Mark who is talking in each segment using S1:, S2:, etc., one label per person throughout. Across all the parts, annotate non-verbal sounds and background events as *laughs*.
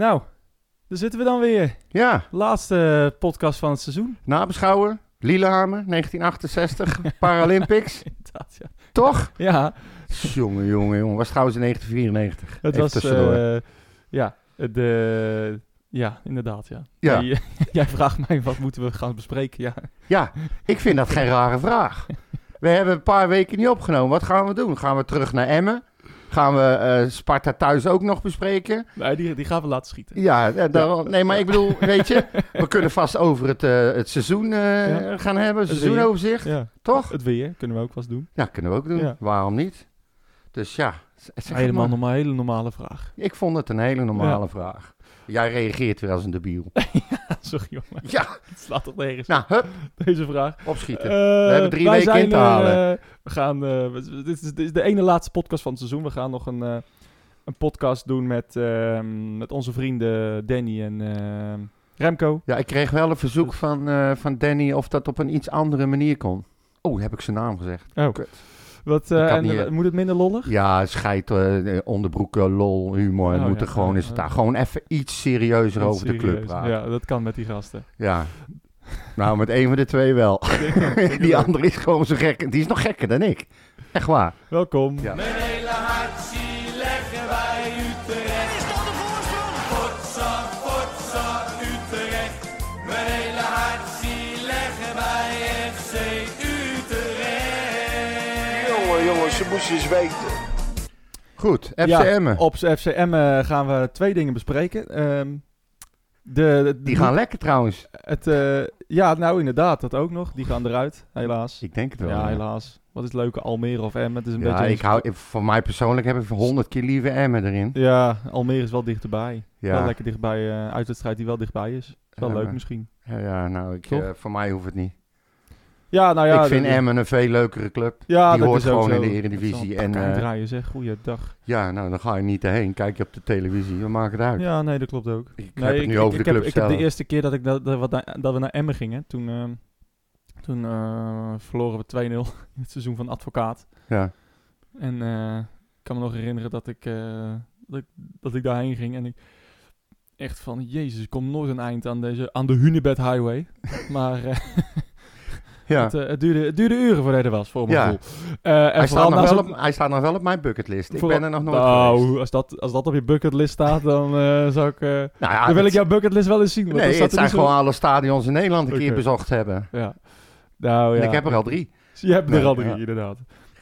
S1: Nou, daar zitten we dan weer.
S2: Ja,
S1: Laatste podcast van het seizoen.
S2: nabeschouwen. Lillehammer, 1968, *laughs* Paralympics.
S1: Inderdaad, ja.
S2: Toch?
S1: Ja,
S2: jongen, jongen, jongen. Was trouwens in 1994.
S1: het
S2: Even
S1: was...
S2: tussendoor.
S1: eh, ja, de... Ja, inderdaad, ja.
S2: Ja.
S1: Jij, *laughs* jij vraagt mij, wat moeten we gaan bespreken? Ja,
S2: Ja, ik vind dat geen rare vraag. We hebben een paar weken niet opgenomen. Wat gaan we doen? Gaan we terug naar Emmen? Gaan we eh, Sparta thuis ook nog bespreken?
S1: nee, die, die gaan we laten schieten.
S2: Ja, eh, daar- nee, maar ik bedoel, *laughs* weet je, we kunnen vast over het, eh, het seizoen eh,
S1: Ja.
S2: gaan hebben,
S1: Het
S2: seizoenoverzicht,
S1: Ja,
S2: toch?
S1: het weer kunnen we ook vast doen.
S2: Ja, kunnen we ook doen.
S1: Ja.
S2: Waarom niet? Dus ja,
S1: Helemaal normaal, hele normale vraag.
S2: Ik vond het een hele normale vraag. Jij reageert weer als een debiel. *laughs*
S1: Sorry jongen,
S2: ja, *laughs*
S1: het slaat toch nergens
S2: nou, hup,
S1: deze vraag.
S2: opschieten.
S1: we
S2: hebben drie weken in te halen.
S1: we gaan, eh, dit, is, dit is de ene laatste podcast van het seizoen. We gaan nog een, eh, een podcast doen met, ehm, met onze vrienden Danny en Remco.
S2: Ja, ik kreeg wel een verzoek van, eh, van Danny of dat op een iets andere manier kon. Oh, heb ik zijn naam gezegd.
S1: Oh.
S2: Kut.
S1: Wat, eh, en,
S2: niet,
S1: eh,
S2: eh,
S1: moet het minder lollig?
S2: Ja, scheid, onderbroeken, lol, humor.
S1: Oh,
S2: moet er
S1: ja,
S2: gewoon eens
S1: ja.
S2: daar gewoon even iets serieuzer over de club praten.
S1: Ja, dat kan met die gasten.
S2: Ja. Nou, met een van de twee wel. *laughs* *laughs* die andere is gewoon zo gek. Die is nog gekker dan ik. Echt waar.
S1: Welkom.
S2: Ja.
S3: Mijn hele
S4: weten.
S2: Goed, FC
S1: Ja,
S2: Emmen.
S1: Op FCM eh, gaan we twee dingen bespreken. Ehm, de, de-
S2: Die gaan lekker trouwens.
S1: Het, eh, ja, nou inderdaad, dat ook nog. Die gaan eruit, helaas.
S2: Ik denk het wel.
S1: Ja,
S2: ja.
S1: helaas. Wat is het leuke, Almere of Emmen? Het is een
S2: Ja,
S1: beetje...
S2: ik hou, voor mij persoonlijk heb ik honderd keer liever Emmen erin.
S1: Ja, Almere is wel dichterbij. Wel
S2: Ja,
S1: lekker dichtbij, eh uitwedstrijd die wel dichtbij is. Is wel leuk misschien.
S2: ja, ja, nou, ik, voor mij hoeft het niet.
S1: Ja, nou ja.
S2: ik vind
S1: de-
S2: Emmen een veel leukere club.
S1: Ja,
S2: die
S1: dat
S2: hoort
S1: is ook
S2: gewoon in de Eredivisie.
S1: En,
S2: eh,
S1: draaien zeg, goeiedag.
S2: ja, nou, dan ga je niet erheen. Kijk je op de televisie, wat maakt het uit?
S1: Ja, nee, dat klopt ook.
S2: Ik
S1: Nee,
S2: heb het nu
S1: ik-
S2: over
S1: ik
S2: de
S1: heb,
S2: club
S1: ik heb de eerste keer dat, ik dat, dat, we naar- dat we naar Emmen gingen, toen, ehm, toen eh, verloren we 2-0 *laughs* in het seizoen van Advocaat.
S2: Ja.
S1: En eh, ik kan me nog herinneren dat ik, eh, dat ik, dat ik daarheen ging en ik echt van, jezus, ik kom nooit een eind aan, deze, aan de Hunebed Highway. *laughs* maar eh, *laughs*
S2: ja.
S1: het, eh, het, duurde, het duurde uren voordat hij er was, voor mijn
S2: Ja.
S1: gevoel. Eh, en
S2: Hij, staat nog wel op, hij staat nog wel op mijn bucketlist. Ik ben er nog nooit
S1: nou,
S2: geweest.
S1: als dat, als dat op je bucketlist staat, dan eh, zou ik...
S2: Nou ja,
S1: dan wil ik jouw bucketlist wel eens zien. want
S2: Nee, het zijn
S1: zo-
S2: gewoon alle stadions in Nederland een keer
S1: Oké.
S2: bezocht hebben.
S1: Ja. Nou ja.
S2: En ik heb er al drie.
S1: Je hebt
S2: Nee,
S1: er al drie, inderdaad.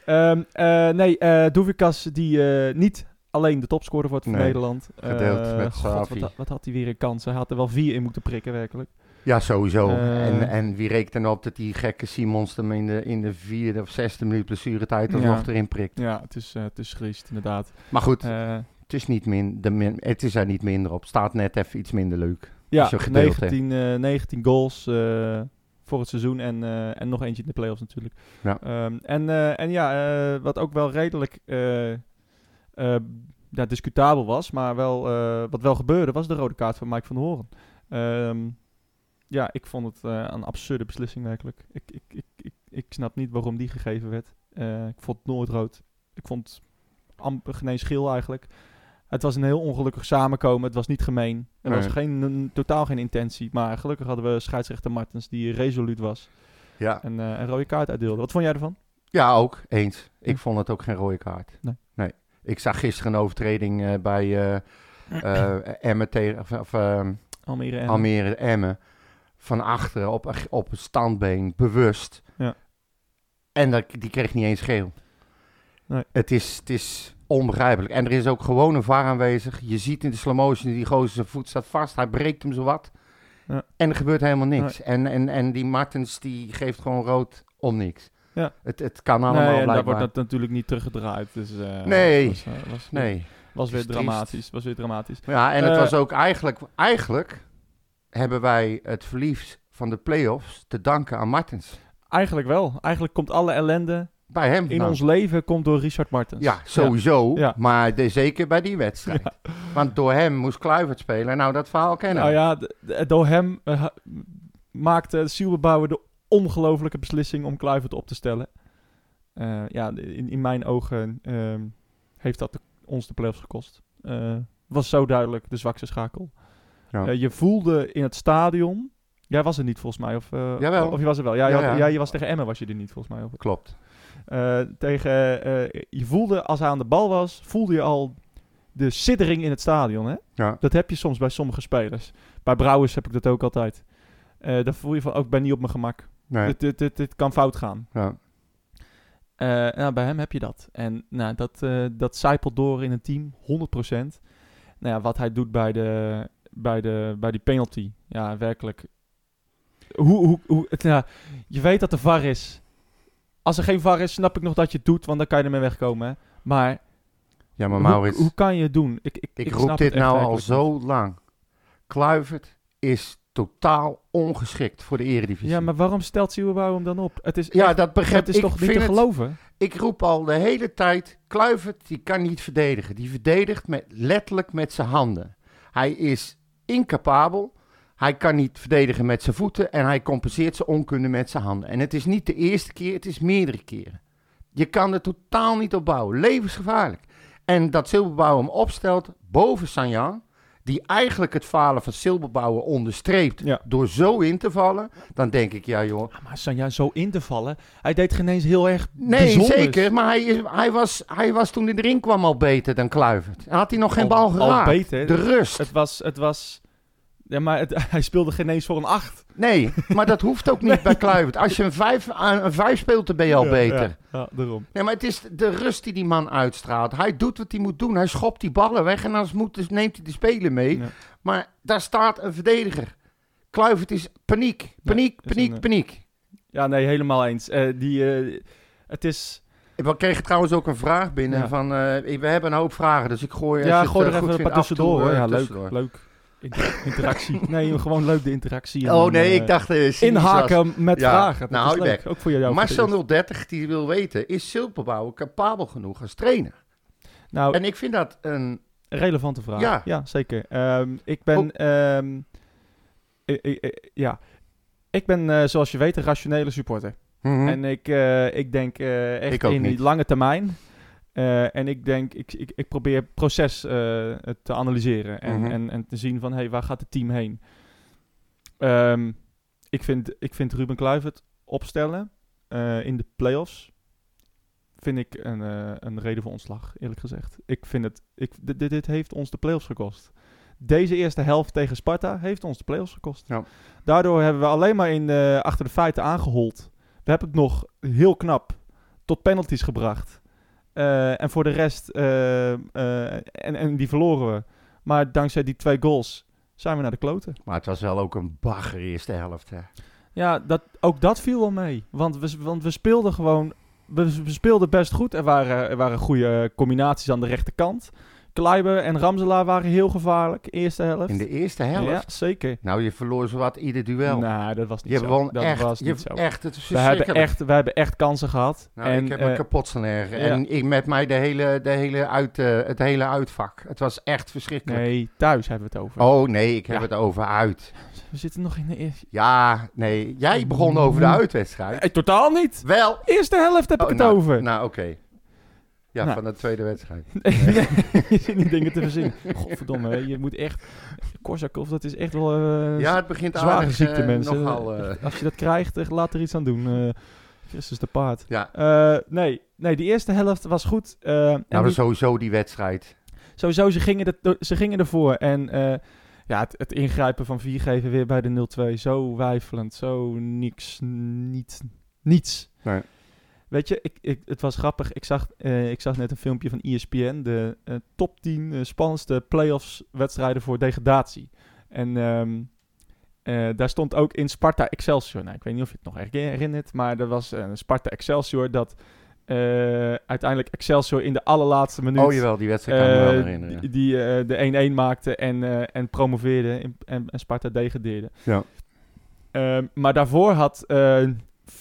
S1: Eh, nee, Doevikas die niet alleen de topscorer wordt van
S2: Nee,
S1: Nederland.
S2: gedeeld met
S1: God, wat, wat had hij weer een kans? Hij had er wel vier in moeten prikken, werkelijk.
S2: Ja, sowieso.
S1: Eh.
S2: en, en wie er nou op dat die gekke Simons hem in de, in de vierde of zesde minuut blessuretijd
S1: Ja.
S2: alsnog erin prikt?
S1: Ja, het is, eh, het is triest, inderdaad.
S2: Maar goed,
S1: Eh,
S2: het, is niet min, de min, het is er niet minder op. Staat net even iets minder leuk.
S1: ja,
S2: Als je gedeeld
S1: 19, eh, 19 goals voor het seizoen en, en nog eentje in de playoffs natuurlijk.
S2: Ja.
S1: Ehm, en, en ja, wat ook wel redelijk ja, discutabel was, maar wel, wat wel gebeurde, was de rode kaart van Mike van der Hoorn. Ja, ik vond het eh, een absurde beslissing werkelijk. Ik, ik, ik, ik, ik snap niet waarom die gegeven werd. Eh, ik vond het nooit rood. Ik vond het amper geen geel eigenlijk. Het was een heel ongelukkig samenkomen. Het was niet gemeen. Er was
S2: Nee.
S1: geen, een- totaal geen intentie. Maar gelukkig hadden we scheidsrechter Martens die resoluut was.
S2: Ja,
S1: En eh, een rode kaart uitdeelde. Wat vond jij ervan?
S2: ja ook. Eens. Ik vond het ook geen rode kaart.
S1: Nee.
S2: Ik zag gisteren een overtreding bij *clears throat* Emmen tegen... Of, ehm,
S1: Almere en...
S2: Almere Emmen van achteren op, op het standbeen, bewust.
S1: Ja.
S2: En dat, die kreeg niet eens geel.
S1: Nee.
S2: Het, is, het is onbegrijpelijk. En er is ook gewoon een VAR aanwezig. Je ziet in de slow motion, die gozer zijn voet staat vast. Hij breekt hem zo wat.
S1: Ja.
S2: En er gebeurt helemaal niks. En, en, en die Martens die geeft gewoon rood om niks.
S1: Ja.
S2: Het, het kan allemaal
S1: Nee, en daar wordt dat natuurlijk niet teruggedraaid. Dus, eh,
S2: Nee.
S1: Was, eh, was,
S2: Nee.
S1: was weer dramatisch. Was weer dramatisch.
S2: Ja, en het
S1: Eh,
S2: was ook eigenlijk... Eigenlijk hebben wij het verlies van de play-offs te danken aan Martens.
S1: Eigenlijk wel. Eigenlijk komt alle ellende
S2: Bij hem
S1: in ons leven komt door Richard Martens.
S2: Ja, sowieso.
S1: Ja.
S2: Maar de, zeker bij die wedstrijd. Want door hem moest Kluivert spelen. Nou, dat verhaal kennen
S1: Nou ja, door hem eh, maakte Sielbebouwer de ongelofelijke beslissing om Kluivert op te stellen. Eh, ja, in, in mijn ogen ehm, heeft dat de- ons de playoffs gekost. Eh, was zo duidelijk de zwakste schakel.
S2: Ja.
S1: Eh, je voelde in het stadion... Jij was er niet volgens mij, of, eh,
S2: Jawel.
S1: of je was er wel. Ja, je,
S2: Ja,
S1: had-
S2: ja.
S1: je was tegen Emmen was je er niet volgens mij. Of,
S2: Klopt.
S1: eh, tegen, je voelde, als hij aan de bal was, voelde je al de siddering in het stadion. Hè?
S2: Ja.
S1: Dat heb je soms bij sommige spelers. Bij Brouwers heb ik dat ook altijd. Dan voel je van, ook ik ben niet op mijn gemak.
S2: Nee.
S1: Dit, dit, dit, dit kan fout gaan.
S2: Ja.
S1: Nou, bij hem heb je dat. En nou, dat, dat zijpelt door in een team, 100%. Nou ja, wat hij doet bij, de, bij, de, bij die penalty. Ja, werkelijk. Hoe, hoe, hoe, het, ja, je weet dat er VAR is. Als er geen VAR is, snap ik nog dat je het doet, want dan kan je ermee wegkomen. Hè? Maar,
S2: Ja, maar
S1: hoe,
S2: Maurits,
S1: hoe kan je het doen? Ik, ik,
S2: ik,
S1: ik
S2: roep dit nou al
S1: niet.
S2: zo lang. Kluivert is totaal ongeschikt voor de eredivisie.
S1: Ja, maar waarom stelt Sieuwebouw hem dan op? Het is,
S2: Ja,
S1: echt-
S2: dat begrijp
S1: het is
S2: ik.
S1: toch niet te
S2: het-
S1: geloven?
S2: Ik roep al de hele tijd, Kluivert die kan niet verdedigen. Die verdedigt met, letterlijk met zijn handen. Hij is incapabel. Hij kan niet verdedigen met zijn voeten en hij compenseert zijn onkunde met zijn handen. En het is niet de eerste keer, het is meerdere keren. Je kan er totaal niet op bouwen. Levensgevaarlijk. En dat Silberbouw hem opstelt boven Sanjan, die eigenlijk het falen van Silberbouwer onderstreept
S1: Ja.
S2: door zo in te vallen, dan denk ik, ja joh,
S1: Ja, maar Sanja zo in te vallen, hij deed geen eens heel erg
S2: Nee,
S1: bijzonders.
S2: zeker. Maar hij, is, hij, was, hij was toen hij erin kwam al beter dan Kluivert. Had hij nog geen
S1: Al-
S2: bal
S1: al
S2: geraakt.
S1: beter.
S2: De rust.
S1: Het was, het was, ja, maar het, *laughs* hij speelde geen eens voor een acht.
S2: Nee, maar dat hoeft ook niet *laughs* bij Kluivert. Als je een vijf, aan een vijf speelt, dan ben je al
S1: Ja,
S2: beter.
S1: Ja, ja, daarom.
S2: Nee, maar het is de rust die die man uitstraalt. Hij doet wat hij moet doen. Hij schopt die ballen weg en anders moet, neemt hij de speler mee.
S1: Ja.
S2: Maar daar staat een verdediger. Kluivert is paniek, paniek, paniek,
S1: een, eh,
S2: paniek.
S1: Ja, nee, helemaal eens. Eh, die, eh, het is,
S2: We kregen trouwens ook een vraag binnen van... we hebben een hoop vragen, dus ik gooi... als
S1: ja, gooi er even een paar
S2: toe,
S1: tussendoor. hoor. Ja,
S2: tussendoor.
S1: leuk, leuk. Inter- interactie. nee, gewoon leuk de interactie.
S2: Oh nee,
S1: eh,
S2: ik dacht... eh.
S1: Inhaken met
S2: Ja,
S1: vragen. Dat
S2: nou, hou.
S1: Ook voor jou.
S2: Marcel 030 die wil weten, is Silberbouwer capabel genoeg als trainer?
S1: Nou,
S2: En ik vind dat een...
S1: relevante vraag.
S2: Ja.
S1: Ja, zeker. Ehm, ik ben, ehm, eh, eh, eh, ja, ik ben eh, zoals je weet een rationele supporter. En ik, ik denk echt
S2: Ik
S1: in die
S2: niet.
S1: lange termijn. Eh, en ik denk, ik, ik, ik probeer het proces eh, te analyseren en,
S2: Mhm.
S1: en, en te zien van, hey, waar gaat het team heen? Ehm, ik, vind, ik vind Ruben Kluivert opstellen eh, in de playoffs vind ik een, een reden voor ontslag, eerlijk gezegd. Ik vind het, ik, dit, dit- dit heeft ons de playoffs gekost. Deze eerste helft tegen Sparta heeft ons de playoffs gekost.
S2: Ja.
S1: Daardoor hebben we alleen maar in, achter de feiten aangehold. We hebben het nog heel knap tot penalties gebracht. Eh, en voor de rest, eh, eh, en, en die verloren we. Maar dankzij die twee goals zijn we naar de kloten.
S2: Maar het was wel ook een bagger eerste helft, hè?
S1: Ja, dat, ook dat viel wel mee. Want we, want we speelden gewoon. We, we speelden best goed. Er waren, er waren goede combinaties aan de rechterkant. Kleiber en Ramselaar waren heel gevaarlijk. Eerste helft.
S2: In de eerste helft?
S1: Ja, zeker.
S2: Nou, je verloor zowat ieder duel.
S1: Nou, dat was niet
S2: je
S1: zo.
S2: won
S1: dat
S2: echt,
S1: was
S2: je
S1: niet zo.
S2: echt, het is
S1: we, hebben echt, we hebben echt kansen gehad.
S2: Nou,
S1: en,
S2: ik heb
S1: eh,
S2: me kapot staan
S1: ja.
S2: En ik, met mij de hele, de hele uit, eh, het hele uitvak. Het was echt verschrikkelijk.
S1: nee, thuis hebben we het over.
S2: Oh nee, ik heb
S1: Ja.
S2: het over uit.
S1: We zitten nog in de eerste...
S2: Ja, nee. Jij begon over de uitwedstrijd.
S1: Nee, totaal niet.
S2: Wel.
S1: Eerste helft heb
S2: Oh,
S1: ik het
S2: nou,
S1: over.
S2: Nou, oké. Ja,
S1: Nou.
S2: van de tweede wedstrijd. *laughs*
S1: Nee, *laughs* je zit niet dingen te verzinnen. Godverdomme, je moet echt... Korsakov, dat is echt wel... eh,
S2: Ja, het begint
S1: zware
S2: aardig,
S1: ziekte,
S2: eh,
S1: mensen.
S2: Nogal, eh,
S1: Als je dat krijgt, laat er iets aan doen. Christus de paard.
S2: ja,
S1: nee, nee, die eerste helft was goed. en
S2: nou,
S1: die-
S2: sowieso die wedstrijd.
S1: sowieso, ze gingen, er, ze gingen ervoor. En ja, het, het ingrijpen van Viergever weer bij de 0-2. Zo wijfelend, zo niks, niet, niets.
S2: Nee.
S1: Weet je, ik, ik, het was grappig. Ik zag, eh, ik zag net een filmpje van ESPN. De eh, top 10 eh, spannendste playoffs wedstrijden voor degradatie. En ehm, eh, daar stond ook in Sparta Excelsior. Nou, ik weet niet of je het nog her- herinnert. Maar er was een Sparta Excelsior dat uiteindelijk Excelsior in de allerlaatste minuut...
S2: Oh jawel, die wedstrijd kan ik me wel herinneren.
S1: die die, de 1-1 maakte en, en promoveerde in- en, en Sparta degradeerde.
S2: Ja.
S1: Ehm, maar daarvoor had,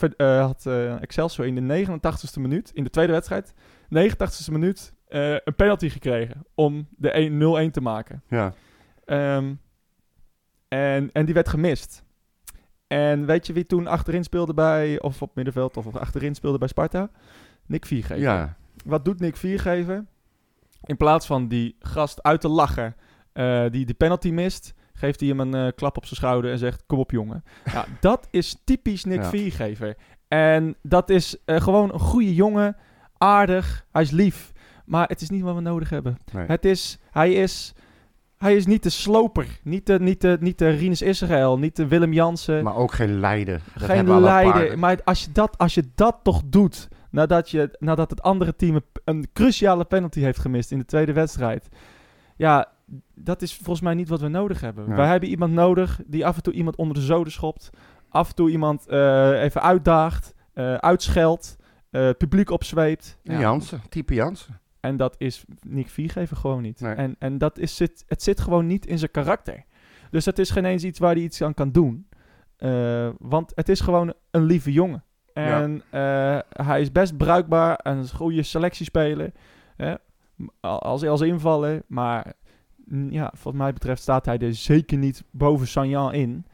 S1: eh, had eh, Excelsior in de 89ste minuut, in de tweede wedstrijd, 89ste minuut, eh, een penalty gekregen om de 1 0-1 te maken.
S2: Ja.
S1: Ehm, en, en die werd gemist. En weet je wie toen achterin speelde bij, of op middenveld, of achterin speelde bij Sparta? Nick Viergever.
S2: ja.
S1: Wat doet Nick Viergever? In plaats van die gast uit te lachen die de penalty mist, geeft hij hem een eh, klap op zijn schouder en zegt: Kom op, jongen. *laughs* Ja, dat is typisch Nick
S2: Ja.
S1: Viergever. En dat is eh, gewoon een goede jongen, aardig, hij is lief. Maar het is niet wat we nodig hebben.
S2: Nee.
S1: Het is, hij is, hij is niet de sloper, niet de, niet de, niet de Rinus Israël, niet de Willem Jansen.
S2: Maar ook geen leider. Dat
S1: Geen leider. Maar als je, dat, als je dat toch doet, nadat, je, nadat het andere team een cruciale penalty heeft gemist in de tweede wedstrijd. Ja, dat is volgens mij niet wat we nodig hebben.
S2: Ja.
S1: Wij hebben iemand nodig die af en toe iemand onder de zoden schopt. Af en toe iemand eh, even uitdaagt, eh, uitscheldt, eh, publiek opzweept. Ja,
S2: Jansen, type Jansen.
S1: En dat is Nick Viergever gewoon niet.
S2: Nee.
S1: En, en dat is, zit, het zit gewoon niet in zijn karakter. Dus dat is geen eens iets waar hij iets aan kan doen. Eh, want het is gewoon een lieve jongen. En eh, hij is best bruikbaar en een goede selectiespeler. Hè? Als, als invaller. Maar ja, wat mij betreft staat hij er zeker niet boven Sanjan in.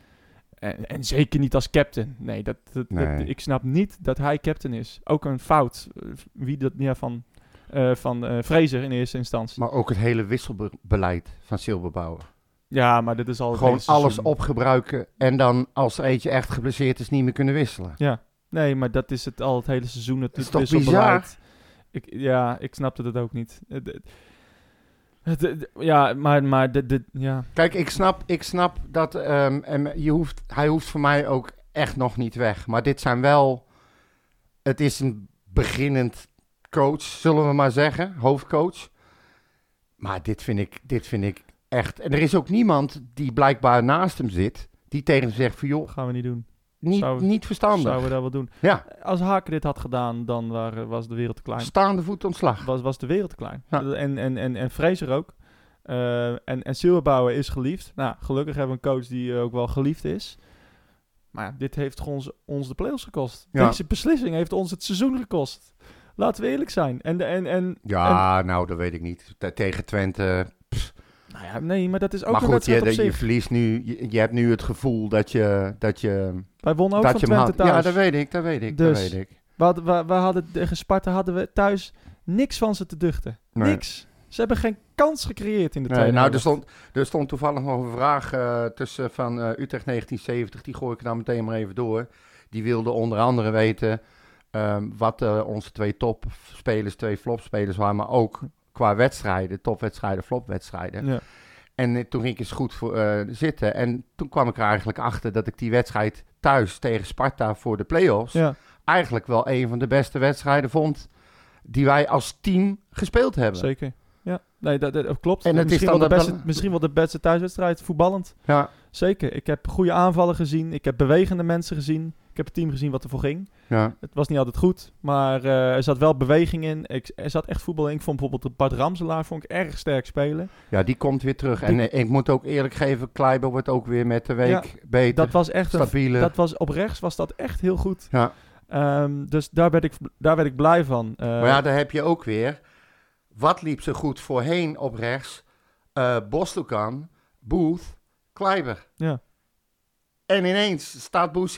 S1: En, en zeker niet als captain. Nee, dat, dat, dat- ik snap niet dat hij captain is. Ook een fout. eh, Wie dat ja, van, eh van eh Fraser in eerste instantie.
S2: Maar ook het hele wisselbeleid van Silberbouwer.
S1: ja, maar dit is al het
S2: Gewoon alles opgebruiken en dan als er eentje echt geblesseerd is niet meer kunnen wisselen.
S1: Nee, maar dat is het al het hele seizoen. Het
S2: is toch
S1: wisselbeleid. Ik, ja, ik snapte het ook niet. Het- het- het- het- ja, maar, maar de, de, ja.
S2: Kijk, ik snap, ik snap dat ehm, en je hoeft, hij hoeft voor mij ook echt nog niet weg. Maar dit zijn wel, het is een beginnend coach, zullen we maar zeggen, hoofdcoach. Maar dit vind ik, dit vind ik echt. En er is ook niemand die blijkbaar naast hem zit, die tegen hem zegt van joh,
S1: gaan we niet doen.
S2: Niet,
S1: Zou-
S2: niet verstandig.
S1: Zouden we dat wel doen?
S2: Ja,
S1: Als Haken dit had gedaan, dan waren, was de wereld te klein.
S2: staande voet ontslag.
S1: Was, was de wereld te klein.
S2: Ja.
S1: En, en, en, en Fraser ook. Eh, en, en Silberbouwer is geliefd. Nou, gelukkig hebben we een coach die ook wel geliefd is. Maar ja, dit heeft ons, ons de play-offs gekost.
S2: Ja.
S1: Deze beslissing heeft ons het seizoen gekost. Laten we eerlijk zijn. En, de- en, en,
S2: Ja, nou, dat weet ik niet. Te- tegen Twente.
S1: Nou ja, nee, maar dat is ook
S2: maar
S1: een
S2: goed, je,
S1: op
S2: je verliest nu. Je, je hebt nu het gevoel dat je. Dat je,
S1: Wij wonnen ook
S2: dat
S1: van
S2: je
S1: Twente thuis.
S2: Ja, dat weet ik, dat weet ik.
S1: Dus-
S2: dat weet ik.
S1: we, hadden, we, we hadden tegen Sparta hadden we thuis niks van ze te duchten.
S2: Nee.
S1: Niks. Ze hebben geen kans gecreëerd in de
S2: Nee,
S1: tweede
S2: nou, er stond, er stond toevallig nog een vraag eh, tussen van eh, Utrecht 1970. Die gooi ik dan meteen maar even door. Die wilde onder andere weten ehm, wat eh, onze twee topspelers, twee flopspelers waren. Maar ook qua wedstrijden, topwedstrijden, flopwedstrijden.
S1: Ja.
S2: En eh, toen ging ik eens goed voor, eh, zitten. En toen kwam ik er eigenlijk achter dat ik die wedstrijd thuis tegen Sparta voor de play-offs...
S1: ja,
S2: eigenlijk wel een van de beste wedstrijden vond die wij als team gespeeld hebben.
S1: zeker. Ja, nee, dat, dat klopt.
S2: En het is
S1: misschien,
S2: dan
S1: wel de beste, misschien wel de beste thuiswedstrijd, voetballend.
S2: Ja,
S1: Zeker. Ik heb goede aanvallen gezien. Ik heb bewegende mensen gezien. Ik heb het team gezien wat ervoor ging.
S2: Ja.
S1: Het was niet altijd goed, maar eh, er zat wel beweging in. Ik, er zat echt voetbal in. Ik vond bijvoorbeeld Bart Ramselaar vond ik erg sterk spelen.
S2: ja, die komt weer terug. En eh, ik moet ook eerlijk geven, Kleiber wordt ook weer met de week
S1: Ja,
S2: beter,
S1: Dat was echt een,
S2: stabieler.
S1: dat was op rechts was dat echt heel goed.
S2: ja.
S1: Ehm, dus daar werd ik, daar werd ik blij van. Eh,
S2: maar ja, daar heb je ook weer. Wat liep zo goed voorheen op rechts? Boslukan, Booth, Kleiber.
S1: Ja.
S2: En ineens staat Booth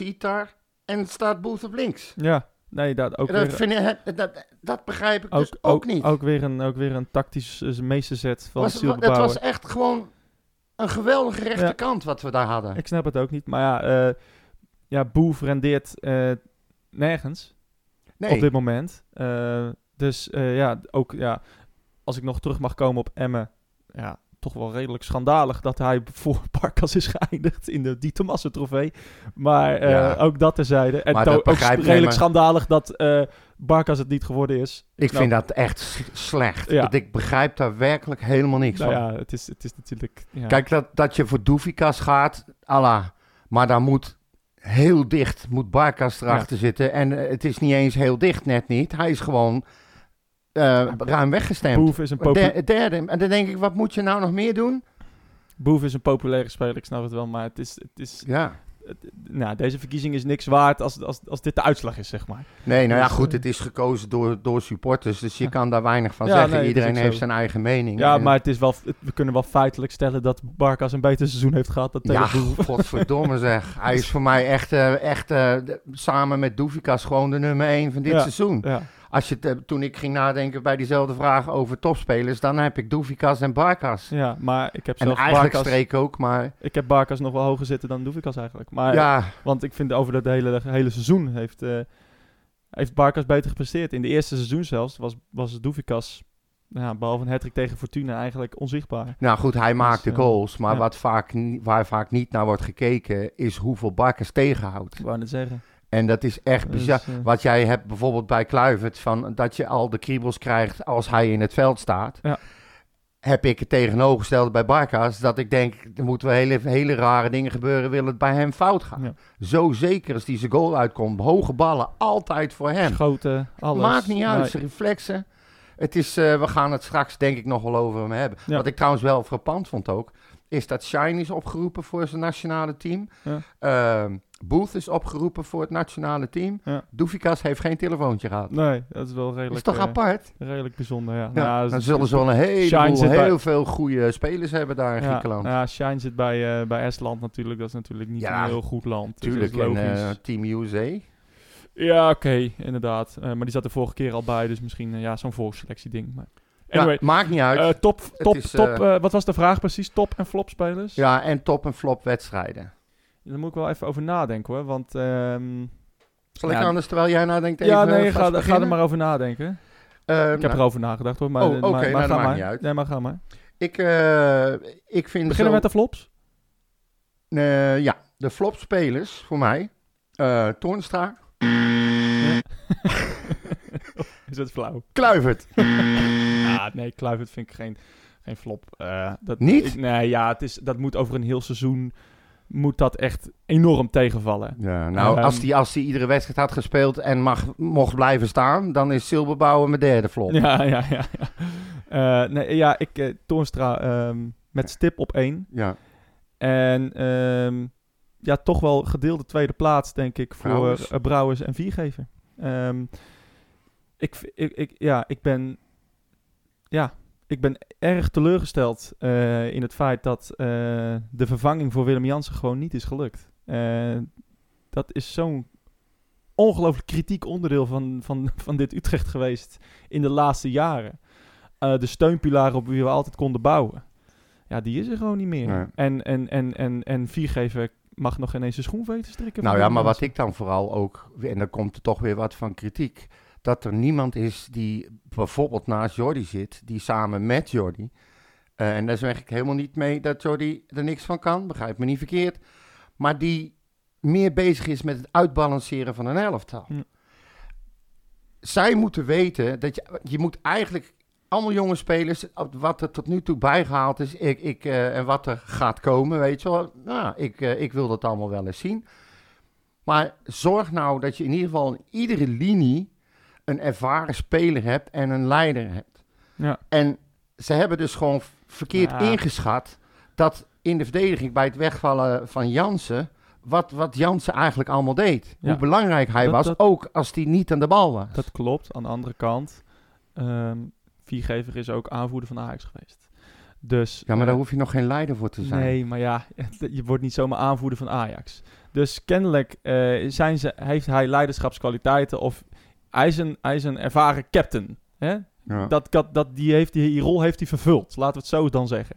S2: en staat Booth op links.
S1: ja, nee, dat ook
S2: En dat,
S1: weer,
S2: vind ik, dat, dat begrijp ik
S1: ook,
S2: dus ook,
S1: ook,
S2: niet.
S1: ook weer een, ook weer een tactisch uh, meesterzet van
S2: was,
S1: Brouwer.
S2: was echt gewoon een geweldige rechterkant wat we daar hadden.
S1: Ik snap het ook niet. Maar ja, uh, ja Boef rendeert uh, nergens
S2: nee.
S1: op dit moment. Dus ja, ook ja, als ik nog terug mag komen op Emmen. Ja, toch wel redelijk schandalig dat hij voor *laughs* Barkas is geëindigd in de Die Thomassen trofee. Maar uh, ja. ook dat terzijde. En
S2: maar
S1: ook redelijk schandalig dat uh, Barkas het niet geworden is.
S2: Ik nou, vind dat echt slecht. Ja. Ik begrijp daar werkelijk helemaal niks
S1: nou
S2: van.
S1: Ja, het is, het is natuurlijk... Ja.
S2: Kijk, dat, dat je voor Doefikas gaat, Allah. Maar daar moet heel dicht, moet Barkas erachter zitten. En uh, het is niet eens heel dicht, net niet. Hij is gewoon uh, ruim weggestemd.
S1: Boef is een populaire...
S2: De, derde. En dan denk ik, wat moet je nou nog meer doen?
S1: Boef is een populaire speler, ik snap het wel. Maar het is... Het is
S2: ja.
S1: Het, nou, deze verkiezing is niks waard als, als, als dit de uitslag is, zeg maar.
S2: Nee, nou ja,
S1: Dus,
S2: goed,
S1: eh,
S2: het is gekozen door, door supporters, dus je kan daar weinig van
S1: Ja,
S2: zeggen.
S1: nee, dat
S2: Iedereen heeft
S1: zo.
S2: zijn eigen mening.
S1: Ja,
S2: En-
S1: maar het is wel, het- we kunnen wel feitelijk stellen dat Barkas een beter seizoen heeft gehad dan
S2: Ja, *laughs* godverdomme zeg. Hij is voor mij echt, eh, echt samen met Doefikas gewoon de nummer 1 van dit
S1: Ja.
S2: seizoen. Als je het, eh, toen ik ging nadenken bij diezelfde vraag over topspelers, dan heb ik Doevikas en Barkas.
S1: Ja, maar ik heb
S2: En
S1: zelf
S2: eigenlijk
S1: Barkas,
S2: Streek ook, maar
S1: ik heb Barkas nog wel hoger zitten dan Doevikas eigenlijk. Maar,
S2: ja,
S1: Want ik vind over dat hele, hele seizoen heeft, eh heeft Barkas beter gepresteerd. In de eerste seizoen zelfs was, was Doevikas, ja, behalve een hat tegen Fortuna, eigenlijk onzichtbaar.
S2: nou goed, hij maakt de
S1: eh,
S2: goals, maar
S1: ja.
S2: wat vaak, waar vaak niet naar wordt gekeken, is hoeveel Barkas tegenhoudt.
S1: Ik wou net zeggen.
S2: En dat is echt
S1: Dus,
S2: bizar.
S1: eh,
S2: Wat jij hebt bijvoorbeeld bij Kluivert, van dat je al de kriebels krijgt als hij in het veld staat.
S1: Ja.
S2: Heb ik het tegenovergestelde bij Barkas, dat ik denk, er moeten wel hele, hele rare dingen gebeuren, wil het bij hem fout gaan.
S1: Ja.
S2: Zo zeker als die zijn goal uitkomt, hoge ballen, altijd voor hem.
S1: Schoten, alles.
S2: Maakt niet uit,
S1: Nee.
S2: zijn reflexen. Het is, eh, we gaan het straks denk ik nog wel over hem hebben.
S1: Ja.
S2: Wat ik trouwens wel frappant vond ook, is dat Shine is opgeroepen voor zijn nationale team.
S1: Ja.
S2: Ehm, Booth is opgeroepen voor het nationale team.
S1: Ja.
S2: Doefikas heeft geen telefoontje gehad.
S1: Nee, dat is wel redelijk,
S2: is toch
S1: eh,
S2: apart?
S1: redelijk bijzonder, ja.
S2: Ja,
S1: Nou,
S2: dan zullen ze wel een heleboel,
S1: bij-
S2: heel veel goede spelers hebben daar in
S1: ja,
S2: Griekenland.
S1: nou ja, Shine zit bij, eh, bij Estland natuurlijk. Dat is natuurlijk niet
S2: Ja,
S1: een heel goed land. dus
S2: Tuurlijk,
S1: is
S2: en eh, Team USA.
S1: Ja, oké, inderdaad. Maar die zat er vorige keer al bij, dus misschien ja, zo'n volksselectie ding. Maar anyway,
S2: Ja, maakt niet uit.
S1: top, top,
S2: is,
S1: top. wat was de vraag precies? Top en flop spelers?
S2: ja, en top en flop wedstrijden.
S1: Daar moet ik wel even over nadenken hoor, want... ehm,
S2: Zal ik anders, terwijl jij nadenkt, even
S1: ja, nee, ga, ga er maar over nadenken.
S2: Eh,
S1: Ik heb
S2: nou,
S1: erover nagedacht hoor, maar,
S2: Oh,
S1: maar, maar,
S2: nou, dat
S1: ga maar.
S2: niet uit.
S1: Nee, maar ga maar.
S2: ik, eh, ik vind
S1: Beginnen
S2: zo-
S1: met de flops?
S2: Ja, de flopspelers voor mij. eh Toornstra. *laughs*
S1: Is het flauw?
S2: Kluivert.
S1: Ja, *laughs* nee, Kluivert vind ik geen, geen flop. Dat,
S2: Niet?
S1: ik- nee, ja, het is, dat moet over een heel seizoen... Moet dat echt enorm tegenvallen.
S2: Ja, nou,
S1: Ehm,
S2: als hij als die iedere wedstrijd had gespeeld en mag, mocht blijven staan, dan is Silberbouwer mijn derde flop.
S1: Ja, *laughs* ja, ja. ja. Eh, nee, ja, ik... eh Toornstra ehm, met stip op één.
S2: Ja.
S1: En ehm, ja, toch wel gedeelde tweede plaats, denk ik, voor
S2: Brouwers.
S1: Brouwers en Viergever. Ik, ik, ik, ja, ik ben... Ja, ik ben erg teleurgesteld eh, in het feit dat eh, de vervanging voor Willem Jansen gewoon niet is gelukt. Eh, dat is zo'n ongelooflijk kritiek onderdeel van, van, van dit Utrecht geweest in de laatste jaren. De steunpilaar op wie we altijd konden bouwen. Ja, die is er gewoon niet meer.
S2: Nee.
S1: En, en, en, en, en Viergever mag nog ineens zijn schoen weten strikken.
S2: Nou ja, maar wat ik dan vooral ook, en dan komt er toch weer wat van kritiek, dat er niemand is die bijvoorbeeld naast Jordi zit, die samen met Jordi, eh, en daar zeg ik helemaal niet mee dat Jordi er niks van kan, begrijp me niet verkeerd, maar die meer bezig is met het uitbalanceren van een elftal. Zij moeten weten dat je, je moet eigenlijk allemaal jonge spelers, wat er tot nu toe bijgehaald is ik, ik, eh, en wat er gaat komen, weet je wel. Nou, ik, eh, ik wil dat allemaal wel eens zien. Maar zorg nou dat je in ieder geval in iedere linie een ervaren speler hebt en een leider hebt.
S1: Ja.
S2: En ze hebben dus gewoon verkeerd
S1: Ja.
S2: ingeschat dat in de verdediging bij het wegvallen van Jansen, wat, wat Jansen eigenlijk allemaal deed.
S1: Ja.
S2: Hoe belangrijk hij
S1: Dat-
S2: was,
S1: dat-
S2: ook als hij niet aan de bal was.
S1: Dat klopt. Aan de andere kant, ehm Viergever is ook aanvoerder van Ajax geweest. Dus,
S2: ja, maar
S1: eh,
S2: daar hoef je nog geen leider voor te zijn.
S1: Nee, maar ja, *laughs* je wordt niet zomaar aanvoerder van Ajax. Dus kennelijk eh, zijn ze, heeft hij leiderschapskwaliteiten of hij is een, hij is een ervaren captain. Hè?
S2: Ja.
S1: Dat, dat, dat, die, heeft, die, die rol heeft hij vervuld, laten we het zo dan zeggen.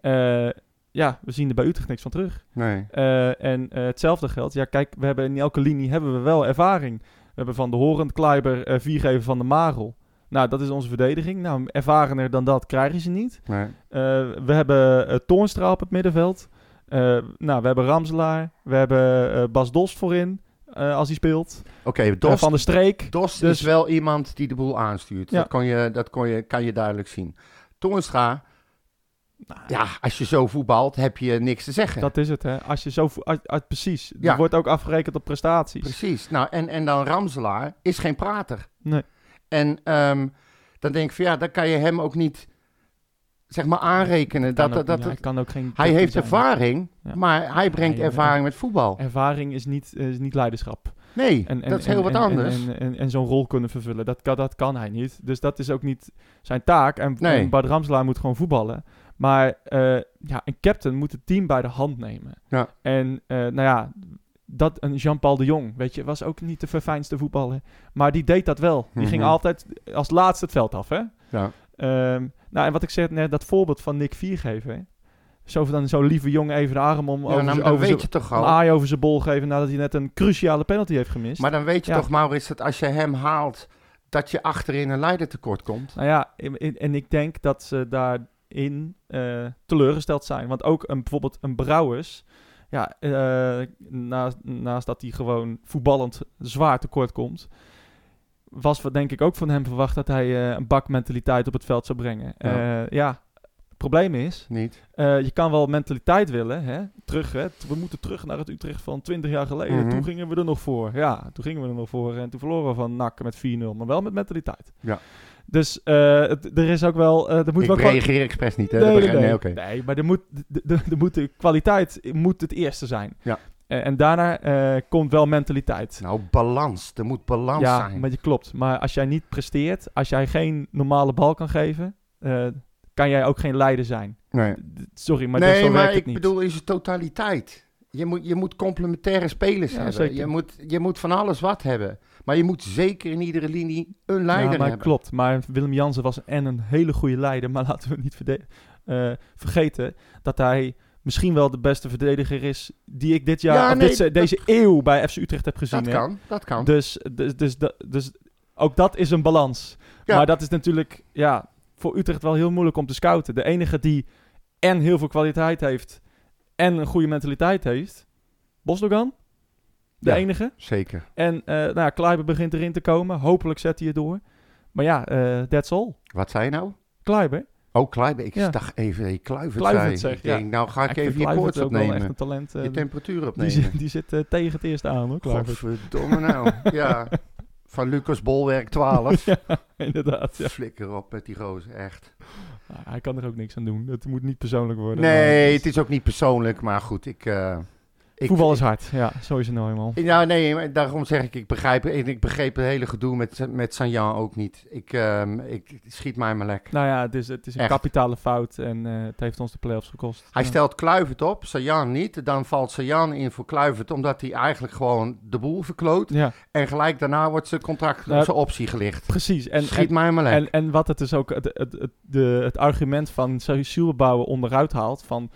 S1: Eh, ja, we zien er bij Utrecht niks van terug.
S2: Nee.
S1: Eh, en eh, hetzelfde geldt. Ja, kijk, we hebben in elke linie hebben we wel ervaring. We hebben van de Horend, Kleiber, viergever van de Marel. Nou, dat is onze verdediging. Nou, ervarener dan dat krijgen ze niet.
S2: nee.
S1: We hebben Toornstra op het middenveld. Nou, we hebben Ramselaar. We hebben Bas Dos voorin, eh, als hij speelt.
S2: Oké,
S1: Eh,
S2: Dos,
S1: van de Streek.
S2: Dos
S1: dus-
S2: is wel iemand die de boel aanstuurt.
S1: Ja.
S2: Dat, kon je, dat kon je, kan je duidelijk zien. Toornstra,
S1: Nou,
S2: ja, als je zo voetbalt, heb je niks te zeggen.
S1: Dat is het, hè. Als je zo... precies.
S2: Ja.
S1: Er wordt ook afgerekend op prestaties.
S2: Precies. Nou, en, en dan Ramselaar is geen prater.
S1: Nee.
S2: En ehm, dan denk ik van ja, dan kan je hem ook niet, zeg maar, aanrekenen. Dat,
S1: ook
S2: dat,
S1: kan ook geen...
S2: hij heeft
S1: zijn.
S2: ervaring,
S1: Ja.
S2: maar hij brengt ervaring met voetbal.
S1: Ervaring is niet, is niet leiderschap.
S2: Nee,
S1: En, en,
S2: dat is heel
S1: en-
S2: wat anders.
S1: En, en, en zo'n rol kunnen vervullen, dat kan, dat kan hij niet. Dus dat is ook niet zijn taak. En,
S2: Nee.
S1: Bart Ramselaar moet gewoon voetballen. Maar eh, ja, een captain moet het team bij de hand nemen.
S2: Ja.
S1: En eh, nou ja, dat een Jean-Paul de Jong, weet je, was ook niet de verfijnste voetballer. Maar die deed dat wel. Die ging
S2: Mhm.
S1: altijd als laatste het veld af, hè.
S2: Ja.
S1: Ehm, nou, en wat ik zeg net, dat voorbeeld van Nick Viergever, hè. Zo van zo'n lieve jongen even de arm om
S2: Ja,
S1: over,
S2: nou,
S1: over
S2: weet je toch
S1: een
S2: al.
S1: aai over zijn bol geven nadat hij net een cruciale penalty heeft gemist.
S2: Maar dan weet je
S1: Ja.
S2: toch, Maurits, dat als je hem haalt, dat je achterin een leider tekort komt.
S1: Nou ja, en ik denk dat ze daarin eh, teleurgesteld zijn. Want ook een, bijvoorbeeld een Brouwers, ja, eh, naast, naast dat hij gewoon voetballend zwaar tekort komt, was wat denk ik ook van hem verwacht dat hij eh, een bakmentaliteit op het veld zou brengen.
S2: Ja.
S1: Ja, ja het probleem is,
S2: Niet.
S1: eh, je kan wel mentaliteit willen, hè? terug, hè? we moeten terug naar het Utrecht van 20 jaar geleden.
S2: Mhm.
S1: Toen gingen we er nog voor. Ja, toen gingen we er nog voor en toen verloren we van NAC met 4-0, maar wel met mentaliteit.
S2: Ja.
S1: Dus eh, het- er is ook wel, eh, er moet
S2: Ik
S1: wel
S2: reageer expres niet, hè?
S1: Nee, nee, nee.
S2: oké.
S1: Nee, maar er moet, de, de, de moet de kwaliteit moet het eerste zijn.
S2: Ja.
S1: Eh, en daarna eh, komt wel mentaliteit.
S2: Nou, balans. Er moet balans
S1: ja,
S2: zijn.
S1: maar je klopt. Maar als jij niet presteert, als jij geen normale bal kan geven, eh, kan jij ook geen leider zijn.
S2: Nee,
S1: Sorry, maar
S2: nee
S1: dat, zo
S2: maar
S1: werkt
S2: ik
S1: het niet.
S2: bedoel in zijn totaliteit. Je moet, je moet complementaire spelers
S1: Ja,
S2: hebben.
S1: zeker.
S2: Je moet, je moet van alles wat hebben. Maar je moet zeker in iedere linie een leider
S1: ja, maar
S2: hebben.
S1: klopt. Maar Willem Jansen was en een hele goede leider. *laughs* Maar laten we niet vergeten dat hij misschien wel de beste verdediger is die ik dit jaar,
S2: Ja, nee,
S1: dit
S2: dat-
S1: deze eeuw bij FC Utrecht heb gezien.
S2: Dat kan, dat kan.
S1: Dus, dus, dus, dus ook dat is een balans.
S2: Ja.
S1: Maar dat is natuurlijk ja, voor Utrecht wel heel moeilijk om te scouten. De enige die en heel veel kwaliteit heeft en een goede mentaliteit heeft, Bosdogan. De
S2: Ja.
S1: enige.
S2: Zeker.
S1: En eh nou ja, Kleiber begint erin te komen. Hopelijk zet hij het door. Maar ja, eh that's all.
S2: Wat zei je nou?
S1: Kleiber.
S2: Oh, Kluivert. Ik
S1: Ja.
S2: dacht even dat je Kluivert,
S1: Kluivert
S2: zei.
S1: zegt,
S2: ik denk, nou ga ik,
S1: Ja,
S2: even je koorts
S1: echt
S2: opnemen.
S1: een talent. eh,
S2: Je temperatuur
S1: die,
S2: opnemen.
S1: zit, die zit eh, tegen het eerste aan hoor, Kluivert.
S2: Godverdomme nou. *laughs* ja. Van Lucas Bolwerk 12. *laughs*
S1: ja, inderdaad. Ja.
S2: Flikker op met die gozer, echt.
S1: Nou, hij kan er ook niks aan doen. Het moet niet persoonlijk worden.
S2: Nee,
S1: het
S2: het is ook niet persoonlijk, maar goed, ik... eh, ik
S1: Voetbal is hard. Ja, zo is het nou eenmaal.
S2: Ja, nee, daarom zeg ik, ik begrijp, ik begreep het hele gedoe met, met Sanjan ook niet. Ik, ehm, ik schiet mij maar lek.
S1: Nou ja, het is, het is een
S2: Echt.
S1: kapitale fout en eh, het heeft ons de play-offs gekost.
S2: Hij
S1: Ja.
S2: stelt Kluivert op, Sanjan niet. Dan valt Sanjan in voor Kluivert, omdat hij eigenlijk gewoon de boel verkloot.
S1: Ja,
S2: En gelijk daarna wordt zijn contract
S1: Nou,
S2: zijn optie gelicht.
S1: precies. En,
S2: Schiet
S1: en,
S2: mij maar lek.
S1: en, en wat het dus ook, het, het, het, de, het argument van Sielbouwen onderuit haalt, van,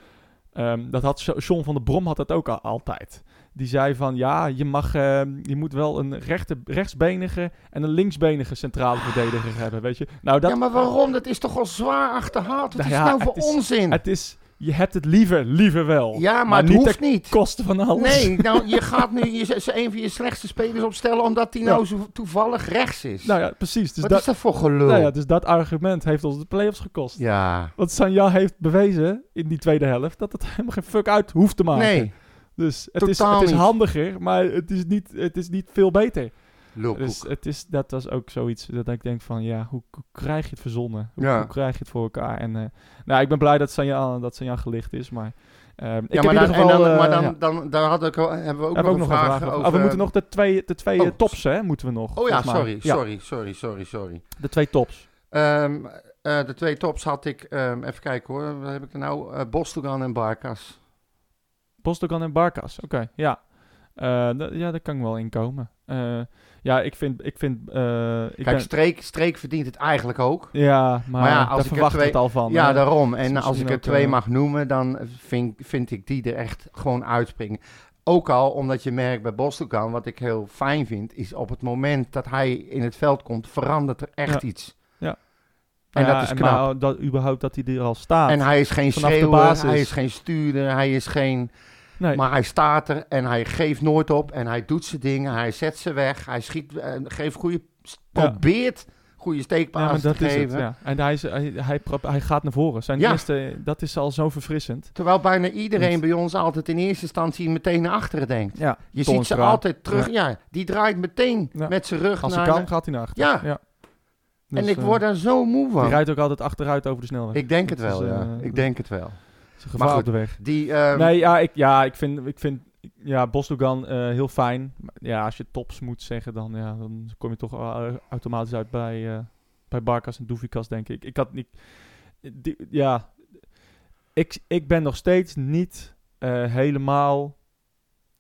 S1: ehm, dat had Jo- John van der Brom had dat ook al, altijd. Die zei van, ja, je mag, ehm, je moet wel een rechte, rechtsbenige en een linksbenige centrale verdediger hebben, weet je. Nou, dat,
S2: ja, maar waarom? Dat is toch al zwaar achterhaald? Wat
S1: Nou
S2: is
S1: ja,
S2: nou voor
S1: het is-
S2: onzin?
S1: het is, je hebt het liever, liever wel.
S2: ja, maar, het
S1: niet
S2: hoeft niet.
S1: koste van alles.
S2: Nee, *laughs* nou, je gaat nu je, een van je slechtste spelers opstellen omdat hij
S1: Ja.
S2: nou zo toevallig rechts is.
S1: Nou ja, precies. Dus
S2: Wat
S1: dat,
S2: is dat voor gelul?
S1: nou ja, dus dat argument heeft ons de play-offs gekost.
S2: ja.
S1: Want Sanja heeft bewezen in die tweede helft dat het *laughs* helemaal geen fuck uit hoeft te maken.
S2: Nee,
S1: Dus het is, het is handiger, maar het is niet, het is niet veel beter.
S2: Lulkoek.
S1: Dus het is, dat was ook zoiets dat ik denk van, ja, hoe, hoe krijg je het verzonnen? Hoe,
S2: Ja.
S1: hoe krijg je het voor elkaar? En eh, nou, ik ben blij dat Sanja, dat gelicht is, maar ehm, ik
S2: ja,
S1: heb
S2: maar,
S1: in
S2: dan,
S1: geval...
S2: dan,
S1: eh,
S2: maar dan,
S1: ja.
S2: dan, dan had ik, hebben we ook
S1: hebben
S2: nog
S1: ook
S2: een
S1: nog
S2: vraag
S1: een vraag
S2: over...
S1: Oh, we moeten nog de twee, de twee
S2: Oh,
S1: eh, tops, hè, moeten we nog.
S2: Oh ja, sorry, sorry, sorry, sorry, sorry,
S1: de twee tops.
S2: Ehm, eh, de twee tops had ik, ehm, even kijken hoor, wat heb ik er nou? Eh Bostogan en Barkas.
S1: Postogan en Barkas, oké, ja. Eh, d- ja, daar kan ik wel in komen. Ja, ik vind... Ik vind eh, ik
S2: Kijk,
S1: ben-
S2: Streek, Streek verdient het eigenlijk ook.
S1: ja, maar,
S2: Maar ja, als ik er
S1: verwacht
S2: twee-
S1: het al van.
S2: ja,
S1: hè.
S2: daarom.
S1: is
S2: En als ik er twee
S1: eh,
S2: mag noemen, dan vind, vind ik die er echt gewoon uitspringen. Ook al omdat je merkt bij Bostogan, wat ik heel fijn vind, is op het moment dat hij in het veld komt, verandert er echt
S1: Ja.
S2: iets.
S1: Ja.
S2: En
S1: Nou
S2: dat is knap.
S1: maar dat, überhaupt dat hij er al staat.
S2: En hij is geen schreeuwer, hij is geen stuurder, hij is geen...
S1: nee,
S2: Maar hij staat er en hij geeft nooit op en hij doet zijn dingen, hij zet ze weg, hij schiet, eh, geeft goede, probeert goede steekpaas
S1: dat
S2: te
S1: is het.
S2: geven.
S1: Ja. En hij, is, hij, hij, hij gaat naar voren. Zijn
S2: Ja.
S1: eerste, dat is al zo verfrissend.
S2: Terwijl bijna iedereen bij ons altijd in eerste instantie meteen naar achteren denkt.
S1: Ja,
S2: Je ziet ze altijd terug. Ja. die draait meteen met zijn rug
S1: Als
S2: naar...
S1: hij kan, gaat hij naar achter.
S2: Ja. en
S1: Dus,
S2: ik
S1: eh,
S2: word daar zo moe van.
S1: rijdt ook altijd achteruit over de snelweg.
S2: Ik denk het wel, ja.
S1: eh,
S2: Ik denk het wel.
S1: Gevaar
S2: Maar
S1: op de weg.
S2: Die, ehm,
S1: nee, ja, ik, ja, ik vind, ik vind ja, Bosdogan eh heel fijn. Ja, als je tops moet zeggen, dan, ja, dan kom je toch automatisch uit bij, eh bij Barkas en Doefikas, denk ik. Ik had niet... Die, ja, ik, ik ben nog steeds niet eh, helemaal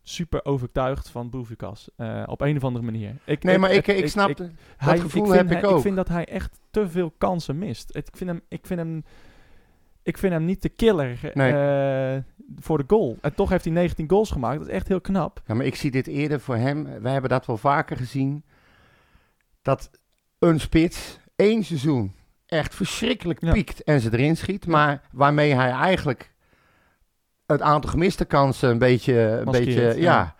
S1: super overtuigd van Boevikas. eh op een of andere manier. Ik,
S2: Nee, maar ik, ik, snap...
S1: ik-
S2: dat
S1: hij-
S2: gevoel
S1: vind
S2: heb
S1: hij-
S2: ik ook.
S1: Ik vind dat hij echt te veel kansen mist. Ik vind hem, ik vind hem, ik vind hem niet de killer
S2: Nee.
S1: eh, voor de goal. En toch heeft hij 19 goals gemaakt. Dat is echt heel knap.
S2: Ja, maar ik zie dit eerder voor hem. We hebben dat wel vaker gezien. Dat een spits één seizoen echt verschrikkelijk
S1: Ja.
S2: piekt en ze erin schiet. Maar waarmee hij eigenlijk het aantal gemiste kansen een beetje... Een
S1: Maskeert,
S2: beetje ja.
S1: ja.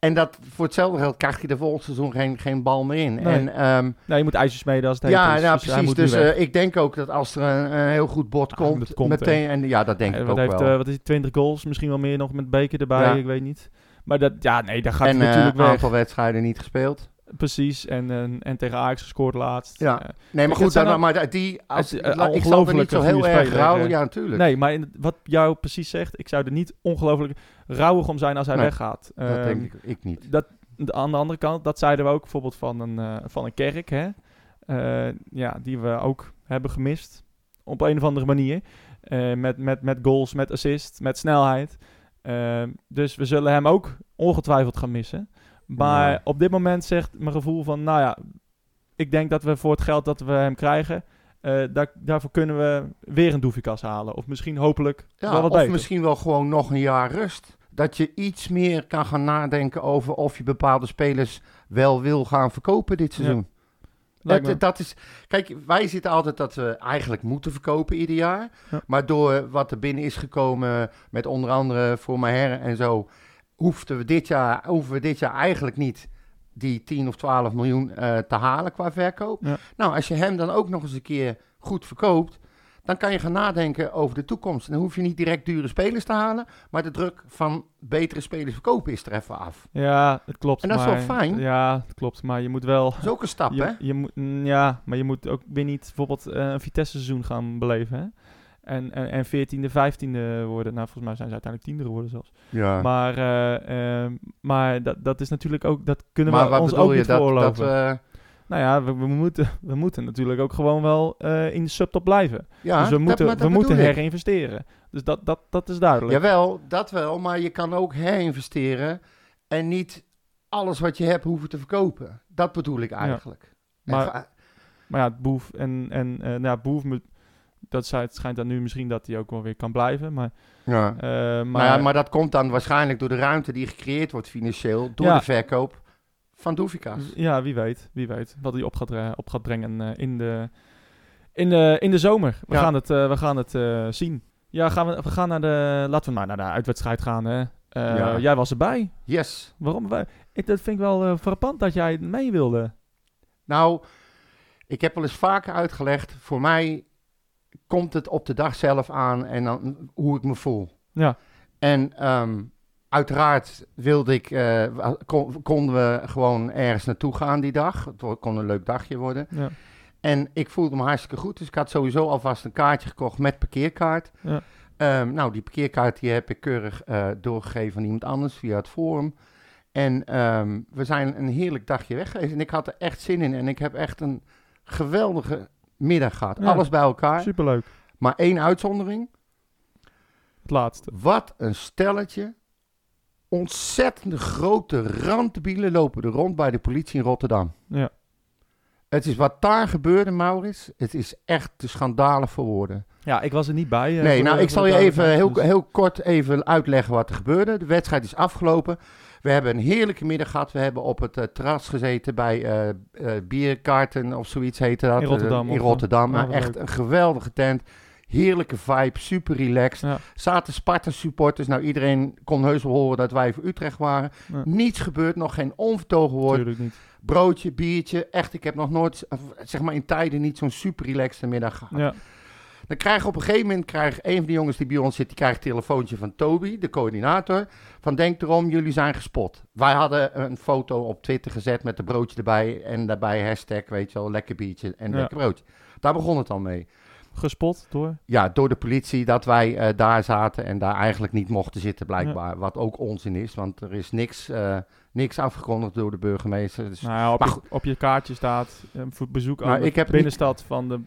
S2: En dat voor hetzelfde geld krijgt hij de volgende seizoen geen, geen bal meer in.
S1: Nee.
S2: En, ehm,
S1: Nou, je moet ijzers smeden als het
S2: ja,
S1: is.
S2: ja,
S1: Dus
S2: precies. Dus eh, ik denk ook dat als er een, een heel goed bord
S1: Ja,
S2: komt, meteen... En ja, dat denk
S1: Eh,
S2: ik
S1: wat
S2: ook
S1: heeft,
S2: wel.
S1: eh, wat is het, 20 goals? Misschien wel meer nog met beker erbij.
S2: Ja.
S1: Ik weet niet. Maar dat, ja, nee, daar gaat
S2: en een
S1: natuurlijk weg.
S2: aantal wedstrijden niet gespeeld.
S1: Precies. En, en, en tegen Ajax gescoord laatst.
S2: Ja.
S1: Eh,
S2: Nee, maar goed, dan,
S1: al-
S2: maar die, als,
S1: Het is, eh,
S2: ik zal er niet zo heel erg
S1: eh.
S2: Ja, natuurlijk.
S1: nee, maar in, wat jou precies zegt, ik zou er niet ongelooflijk rouwig om zijn als hij
S2: Nee,
S1: weggaat.
S2: dat
S1: Ehm,
S2: denk ik, ik niet.
S1: dat, de- aan de andere kant, dat zeiden we ook bijvoorbeeld van een, eh, van een kerk, hè? Ja, die we ook hebben gemist. Op een of andere manier. Met, met, met goals, met assist, met snelheid. Eh, dus we zullen hem ook ongetwijfeld gaan missen. Maar
S2: Ja.
S1: op dit moment zegt mijn gevoel van, nou ja, ik denk dat we voor het geld dat we hem krijgen, eh, daar, daarvoor kunnen we weer een Doefikas halen. Of misschien hopelijk
S2: Ja,
S1: wel wat
S2: of
S1: beter.
S2: misschien wel gewoon nog een jaar rust. Dat je iets meer kan gaan nadenken over of je bepaalde spelers wel wil gaan verkopen dit seizoen.
S1: Lijkt
S2: Dat, is, kijk, wij zitten altijd dat we eigenlijk moeten verkopen ieder jaar.
S1: Ja.
S2: Maar door wat er binnen is gekomen met onder andere voor Maher en zo, hoefden we dit jaar, hoeven we dit jaar eigenlijk niet die 10 of 12 miljoen eh, te halen qua verkoop.
S1: Ja.
S2: Nou, als je hem dan ook nog eens een keer goed verkoopt, dan kan je gaan nadenken over de toekomst. En dan hoef je niet direct dure spelers te halen, maar de druk van betere spelers verkopen is er even af.
S1: Ja, het klopt.
S2: En dat is wel
S1: maar-
S2: fijn.
S1: Ja, het klopt. Maar je moet wel...
S2: Dat is ook een stap, hè?
S1: Je, je moet, mm, ja, maar je moet ook weer niet bijvoorbeeld eh, een Vitesse-seizoen gaan beleven. Hè? En, en, en 14e, 15e worden. Nou, volgens mij zijn ze uiteindelijk tiende geworden zelfs.
S2: Ja.
S1: Maar, eh, ehm, maar dat, dat is natuurlijk ook. Dat kunnen
S2: Maar
S1: we ons ook niet
S2: Dat, eh,
S1: Nou ja, we, we, moeten, we moeten natuurlijk ook gewoon wel eh, in de subtop blijven.
S2: ja,
S1: dus we moeten,
S2: dat
S1: we moeten herinvesteren. Dus dat, dat, dat is duidelijk.
S2: Jawel, dat wel, maar je kan ook herinvesteren en niet alles wat je hebt hoeven te verkopen. Dat bedoel ik eigenlijk. En
S1: Maar- Maar ja, Boef en, en eh, nou Boef, moet- dat het schijnt dan nu misschien dat hij ook wel weer kan blijven. Maar,
S2: ja.
S1: eh, maar,
S2: maar, ja, maar dat komt dan waarschijnlijk door de ruimte die gecreëerd wordt financieel door
S1: Ja.
S2: de verkoop van Doefikas.
S1: Ja, wie weet. Wie weet wat hij op gaat, op gaat brengen eh, in, de, in, de, in de zomer. We
S2: Ja.
S1: gaan het, eh, we gaan het zien. Ja, gaan we, we gaan naar de... Laten we maar naar de uitwedstrijd gaan, hè. Jij was erbij.
S2: Yes.
S1: Waarom? Wij- Ik, dat vind ik wel frappant dat jij mee wilde.
S2: Nou, ik heb wel eens vaker uitgelegd, voor mij komt het op de dag zelf aan en dan hoe ik me voel.
S1: Ja.
S2: En ehm, uiteraard wilde ik, eh, kon- konden we gewoon ergens naartoe gaan die dag. Het kon een leuk dagje worden.
S1: Ja.
S2: En ik voelde me hartstikke goed, dus ik had sowieso alvast een kaartje gekocht met parkeerkaart.
S1: Ja.
S2: Ehm, nou, die parkeerkaart die heb ik keurig eh, doorgegeven aan iemand anders via het forum. En ehm, we zijn een heerlijk dagje weg geweest en ik had er echt zin in. En ik heb echt een geweldige middag gehad.
S1: Ja.
S2: Alles bij elkaar.
S1: Superleuk.
S2: Maar één uitzondering.
S1: Het laatste.
S2: Wat een stelletje. Ontzettende grote randbielen lopen er rond bij de politie in Rotterdam.
S1: Ja.
S2: Het is wat daar gebeurde, Maurits. Het is echt te schandalen voor woorden.
S1: Ja, ik was er niet bij. eh,
S2: nee,
S1: voor
S2: nou,
S1: de-
S2: ik zal je even heel,
S1: dus-
S2: heel kort even uitleggen wat er gebeurde. De wedstrijd is afgelopen. We hebben een heerlijke middag gehad. We hebben op het eh, terras gezeten bij eh eh, Bierkaarten of zoiets heette dat.
S1: In Rotterdam,
S2: in Rotterdam.
S1: ja,
S2: Nou, echt
S1: leuk.
S2: een geweldige tent. Heerlijke vibe, super relaxed.
S1: Ja.
S2: Zaten Sparta supporters. Nou, iedereen kon heus wel horen dat wij voor Utrecht waren.
S1: Ja.
S2: Niets gebeurd, nog geen onvertogen woord.
S1: Natuurlijk niet.
S2: Broodje, biertje. Echt, ik heb nog nooit, zeg maar in tijden, niet zo'n super relaxed middag gehad.
S1: Ja.
S2: Dan krijg op een gegeven moment, krijg een van de jongens die bij ons zit, die krijgt een telefoontje van Toby, de coördinator. Van denk erom, jullie zijn gespot. Wij hadden een foto op Twitter gezet met een broodje erbij en daarbij hashtag, weet je wel, lekker biertje en
S1: Ja.
S2: lekker broodje. Daar begon het al mee.
S1: Gespot door.
S2: Ja, door de politie dat wij eh, daar zaten en daar eigenlijk niet mochten zitten blijkbaar. Wat ook onzin is, want er is niks, eh, niks afgekondigd door de burgemeester. Dus
S1: Nou ja, op,
S2: Maar
S1: je, op je kaartje staat eh, voor bezoek
S2: Nou,
S1: aan de binnenstad van de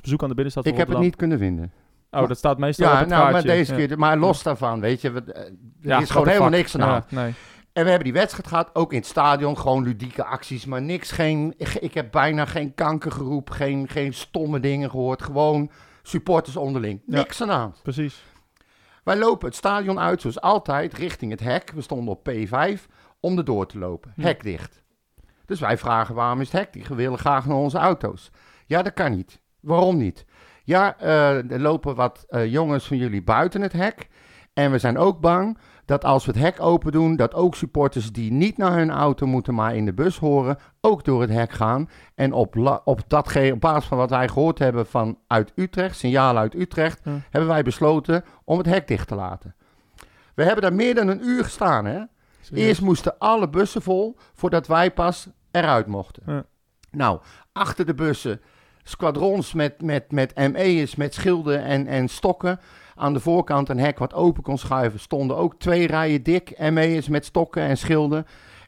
S1: bezoek aan de binnenstad van
S2: ik heb het niet kunnen vinden.
S1: Oh, dat staat meestal op
S2: Ja,
S1: het
S2: nou, maar
S1: kaartje.
S2: deze
S1: Ja.
S2: keer, maar los daarvan, weet je, we- eh, er
S1: Ja,
S2: is gewoon helemaal
S1: fuck.
S2: niks aan de
S1: Ja,
S2: hand.
S1: nee.
S2: En we hebben die wedstrijd gehad, ook in het stadion, gewoon ludieke acties, maar niks, geen, ik, heb bijna geen kankergeroep, geen, geen stomme dingen gehoord, gewoon supporters onderling. Niks aan de hand.
S1: Precies.
S2: Wij lopen het stadion uit, zoals altijd, richting het hek. We stonden op P5 om er door te lopen. Hek dicht. Dus wij vragen waarom is het hek dicht? We willen graag naar onze auto's. Ja, dat kan niet. Waarom niet? Ja, eh, er lopen wat eh, jongens van jullie buiten het hek. En we zijn ook bang dat als we het hek open doen, dat ook supporters die niet naar hun auto moeten, maar in de bus horen, ook door het hek gaan. En op, op, datgene, op basis van wat wij gehoord hebben van uit Utrecht, signalen uit Utrecht,
S1: Ja.
S2: hebben wij besloten om het hek dicht te laten. We hebben daar meer dan een uur gestaan. Hè? Eerst moesten alle bussen vol voordat wij pas eruit mochten.
S1: Ja.
S2: Nou, achter de bussen squadrons met, met, met ME'ers, met schilden en, en stokken. Aan de voorkant een hek wat open kon schuiven. Stonden ook twee rijen dik ME'ers met stokken en schilden.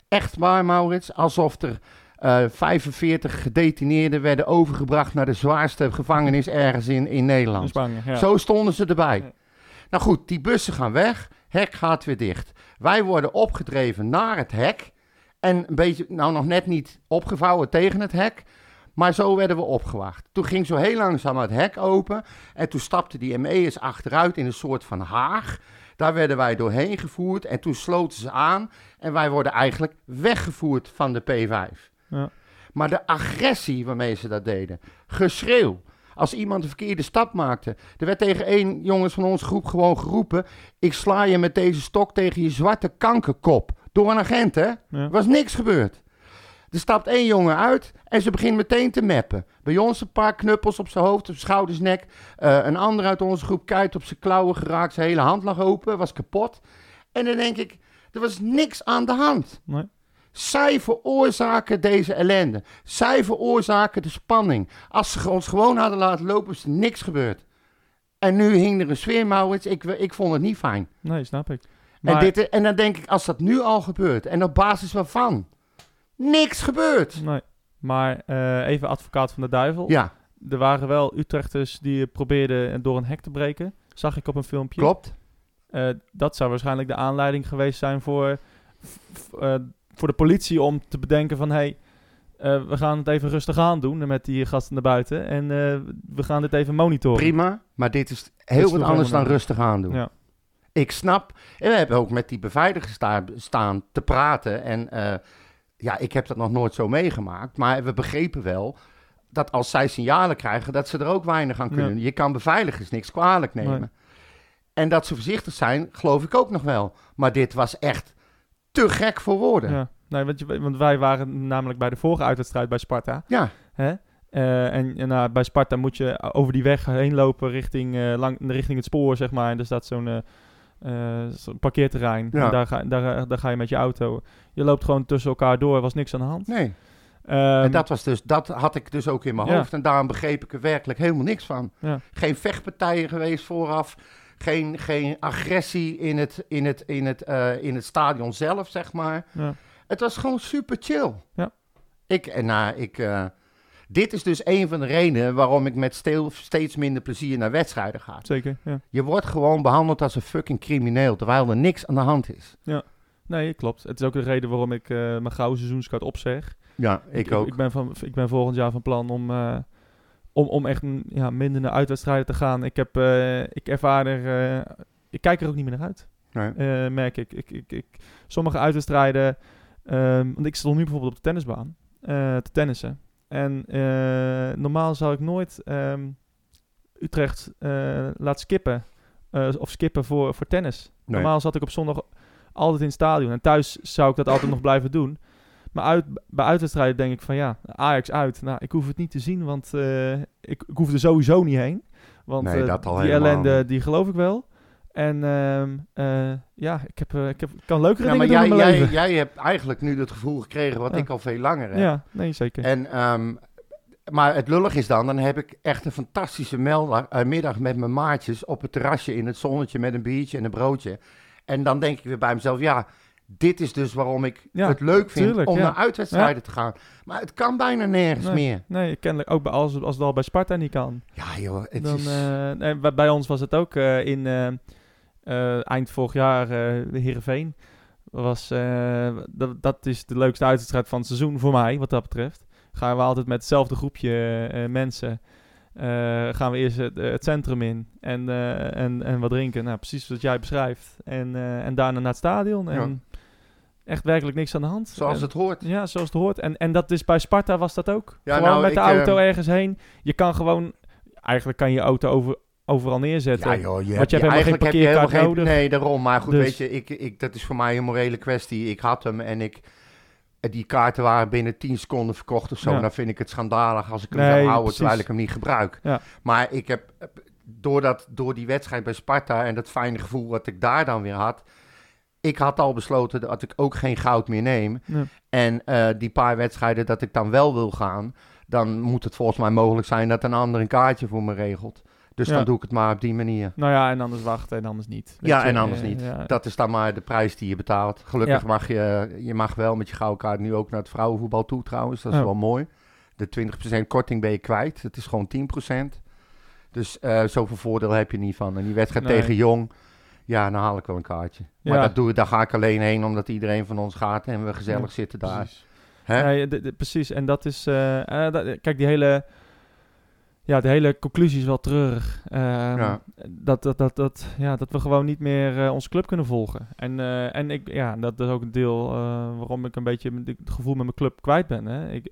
S2: Echt waar, Maurits, alsof er eh 45 gedetineerden werden overgebracht naar de zwaarste gevangenis ergens in, in Nederland.
S1: In Spanje, ja.
S2: Zo stonden ze erbij. Nou goed, die bussen gaan weg. Hek gaat weer dicht. Wij worden opgedreven naar het hek. En een beetje, nou nog net niet opgevouwen tegen het hek. Maar zo werden we opgewacht. Toen ging zo heel langzaam het hek open. En toen stapten die ME'ers achteruit in een soort van haag. Daar werden wij doorheen gevoerd. En toen sloten ze aan. En wij worden eigenlijk weggevoerd van de P5.
S1: Ja.
S2: Maar de agressie waarmee ze dat deden. Geschreeuw. Als iemand een verkeerde stap maakte. Er werd tegen één jongens van onze groep gewoon geroepen. Ik sla je met deze stok tegen je zwarte kankerkop. Door een agent, hè?
S1: Ja.
S2: Er was niks gebeurd. Er stapt één jongen uit en ze begint meteen te meppen. Bij ons een paar knuppels op zijn hoofd, op zijn schouders, nek. Eh, een ander uit onze groep kuit op zijn klauwen geraakt. Zijn hele hand lag open, was kapot. En dan denk ik, er was niks aan de hand.
S1: Nee.
S2: Zij veroorzaken deze ellende. Zij veroorzaken de spanning. Als ze ons gewoon hadden laten lopen, is er niks gebeurd. En nu hing er een sfeer, Maurits. Ik, ik vond het niet fijn.
S1: Nee, snap ik.
S2: En, dit, en dan denk ik, als dat nu al gebeurt, en op basis waarvan? Niks gebeurt.
S1: nee. maar eh, even advocaat van de duivel.
S2: Ja,
S1: Er waren wel Utrechters die probeerden door een hek te breken. Zag ik op een filmpje.
S2: klopt.
S1: Eh, dat zou waarschijnlijk de aanleiding geweest zijn voor, eh, voor de politie om te bedenken van... Hey, eh, we gaan het even rustig aan doen met die gasten naar buiten. En eh, we gaan dit even monitoren.
S2: Prima, maar dit is heel wat anders dan rustig aandoen.
S1: Ja.
S2: Ik snap, en we hebben ook met die beveiligers sta- staan te praten. En eh, ja, ik heb dat nog nooit zo meegemaakt. Maar we begrepen wel dat als zij signalen krijgen, dat ze er ook weinig aan kunnen. Je kan beveiligers niks kwalijk nemen.
S1: Nee.
S2: En dat ze voorzichtig zijn, geloof ik ook nog wel. Maar dit was echt te gek voor woorden. Ja.
S1: Ja. Nee, want, je, want wij waren namelijk bij de vorige uitwedstrijd bij Sparta. Hè? Eh, en en nou, bij Sparta moet je over die weg heen lopen richting, eh, lang, richting het spoor, zeg maar. En er staat zo'n eh, parkeerterrein.
S2: Ja.
S1: En daar, ga, daar, daar ga je met je auto. Je loopt gewoon tussen elkaar door, er was niks aan de hand.
S2: Nee,
S1: Ehm,
S2: en dat, was dus, dat had ik dus ook in mijn
S1: Ja.
S2: hoofd. En daarom begreep ik er werkelijk helemaal niks van.
S1: Ja.
S2: Geen vechtpartijen geweest vooraf. Geen, geen agressie in het, in, het, in, het, eh, in het stadion zelf, zeg maar.
S1: ja.
S2: Het was gewoon super chill.
S1: Ja.
S2: Ik, en nou, ik, eh, dit is dus een van de redenen waarom ik met steeds minder plezier naar wedstrijden ga.
S1: Zeker, ja.
S2: Je wordt gewoon behandeld als een fucking crimineel, terwijl er niks aan de hand is.
S1: Nee, klopt. Het is ook de reden waarom ik eh, mijn gouden seizoenskaart opzeg.
S2: Ja, ik, ook.
S1: Ik ben, van, ik ben volgend jaar van plan om, eh, om, om echt ja, minder naar uitwedstrijden te gaan. Ik, heb, eh, ik ervaar er... eh, ik kijk er ook niet meer naar uit.
S2: Nee.
S1: eh, merk ik. Ik, ik, ik. Sommige uitwedstrijden, ehm, want ik stond nu bijvoorbeeld op de tennisbaan te tennissen. En normaal zou ik nooit ehm, Utrecht laten skippen. of skippen voor, voor tennis.
S2: Nee.
S1: Normaal zat ik op zondag altijd in het stadion. En thuis zou ik dat altijd nog blijven doen. Maar uit, bij uitwedstrijden denk ik van ja, Ajax uit. Nou, ik hoef het niet te zien, want eh, ik, ik hoef er sowieso niet heen. Want
S2: Nee, dat al
S1: die
S2: helemaal
S1: ellende,
S2: niet.
S1: die geloof ik wel. En ehm, eh, ja, ik, heb, ik heb, kan leukere
S2: Ja, maar
S1: dingen doen
S2: jij,
S1: in mijn
S2: jij,
S1: leven.
S2: jij hebt eigenlijk nu het gevoel gekregen wat
S1: Ja.
S2: ik al veel langer heb.
S1: Ja, nee, zeker.
S2: En, ehm, maar het lullig is dan, dan heb ik echt een fantastische middag met mijn maatjes op het terrasje in het zonnetje met een biertje en een broodje. En dan denk ik weer bij mezelf, ja, dit is dus waarom ik
S1: Ja,
S2: het leuk vind
S1: tuurlijk,
S2: om
S1: ja.
S2: naar uitwedstrijden te gaan. Maar het kan bijna nergens
S1: Nee.
S2: meer.
S1: Nee, kennelijk ook bij, als, als het al bij Sparta niet kan.
S2: Ja joh, het
S1: Dan,
S2: is...
S1: eh, nee, bij, ons was het ook eh, in eh, eind vorig jaar eh Heerenveen. Was, dat, dat is de leukste uitwedstrijd van het seizoen voor mij, wat dat betreft. Gaan we altijd met hetzelfde groepje mensen. gaan we eerst het, het centrum in en, en, en wat drinken. Nou, precies wat jij beschrijft. En, en daarna naar het stadion. En echt werkelijk niks aan de hand.
S2: zoals
S1: En-
S2: het hoort.
S1: ja, zoals het hoort. En, en dat is bij Sparta was dat ook.
S2: Ja,
S1: gewoon
S2: nou,
S1: met de auto
S2: ehm,
S1: ergens heen. Je kan gewoon... Eigenlijk kan je auto over, overal neerzetten.
S2: Ja joh, je
S1: Want je hebt helemaal geen
S2: je helemaal
S1: parkeerkaart
S2: geen...
S1: nodig.
S2: Nee, daarom. Maar goed,
S1: Dus-
S2: weet je, ik, ik, dat is voor mij een morele kwestie. Ik had hem en ik... Die kaarten waren binnen 10 seconden verkocht of zo.
S1: Ja.
S2: Dan vind ik het schandalig als ik hem
S1: Nee,
S2: zou houden
S1: precies.
S2: terwijl ik hem niet gebruik.
S1: Ja.
S2: Maar ik heb door, dat, door die wedstrijd bij Sparta en dat fijne gevoel wat ik daar dan weer had. Ik had al besloten dat ik ook geen goud meer neem. En eh, die paar wedstrijden dat ik dan wel wil gaan, dan moet het volgens mij mogelijk zijn dat een ander een kaartje voor me regelt. Dus
S1: Ja.
S2: dan doe ik het maar op die manier.
S1: Nou ja, en anders wachten en anders niet.
S2: Ja,
S1: je,
S2: en anders
S1: eh,
S2: niet.
S1: ja.
S2: Dat is dan maar de prijs die je betaalt. Gelukkig
S1: Ja.
S2: mag je, je mag wel met je gouden kaart nu ook naar het vrouwenvoetbal toe trouwens. Dat is wel mooi. De 20% korting ben je kwijt. Het is gewoon 10%. Dus eh, zoveel voordeel heb je niet van. En die wedstrijd
S1: Nee.
S2: tegen Jong, ja, dan haal ik wel een kaartje. Maar
S1: Ja.
S2: dat doe, daar ga ik alleen heen omdat iedereen van ons gaat en we gezellig
S1: Ja,
S2: zitten daar.
S1: Precies.
S2: Hè?
S1: Precies. En dat is... eh, eh, dat- kijk, die hele... Ja, de hele conclusie is wel treurig. Ehm, dat, dat, dat, dat, ja, dat we gewoon niet meer eh, onze club kunnen volgen. En, en ik, ja, dat is ook een deel waarom ik een beetje het gevoel met mijn club kwijt ben. Hè. Ik,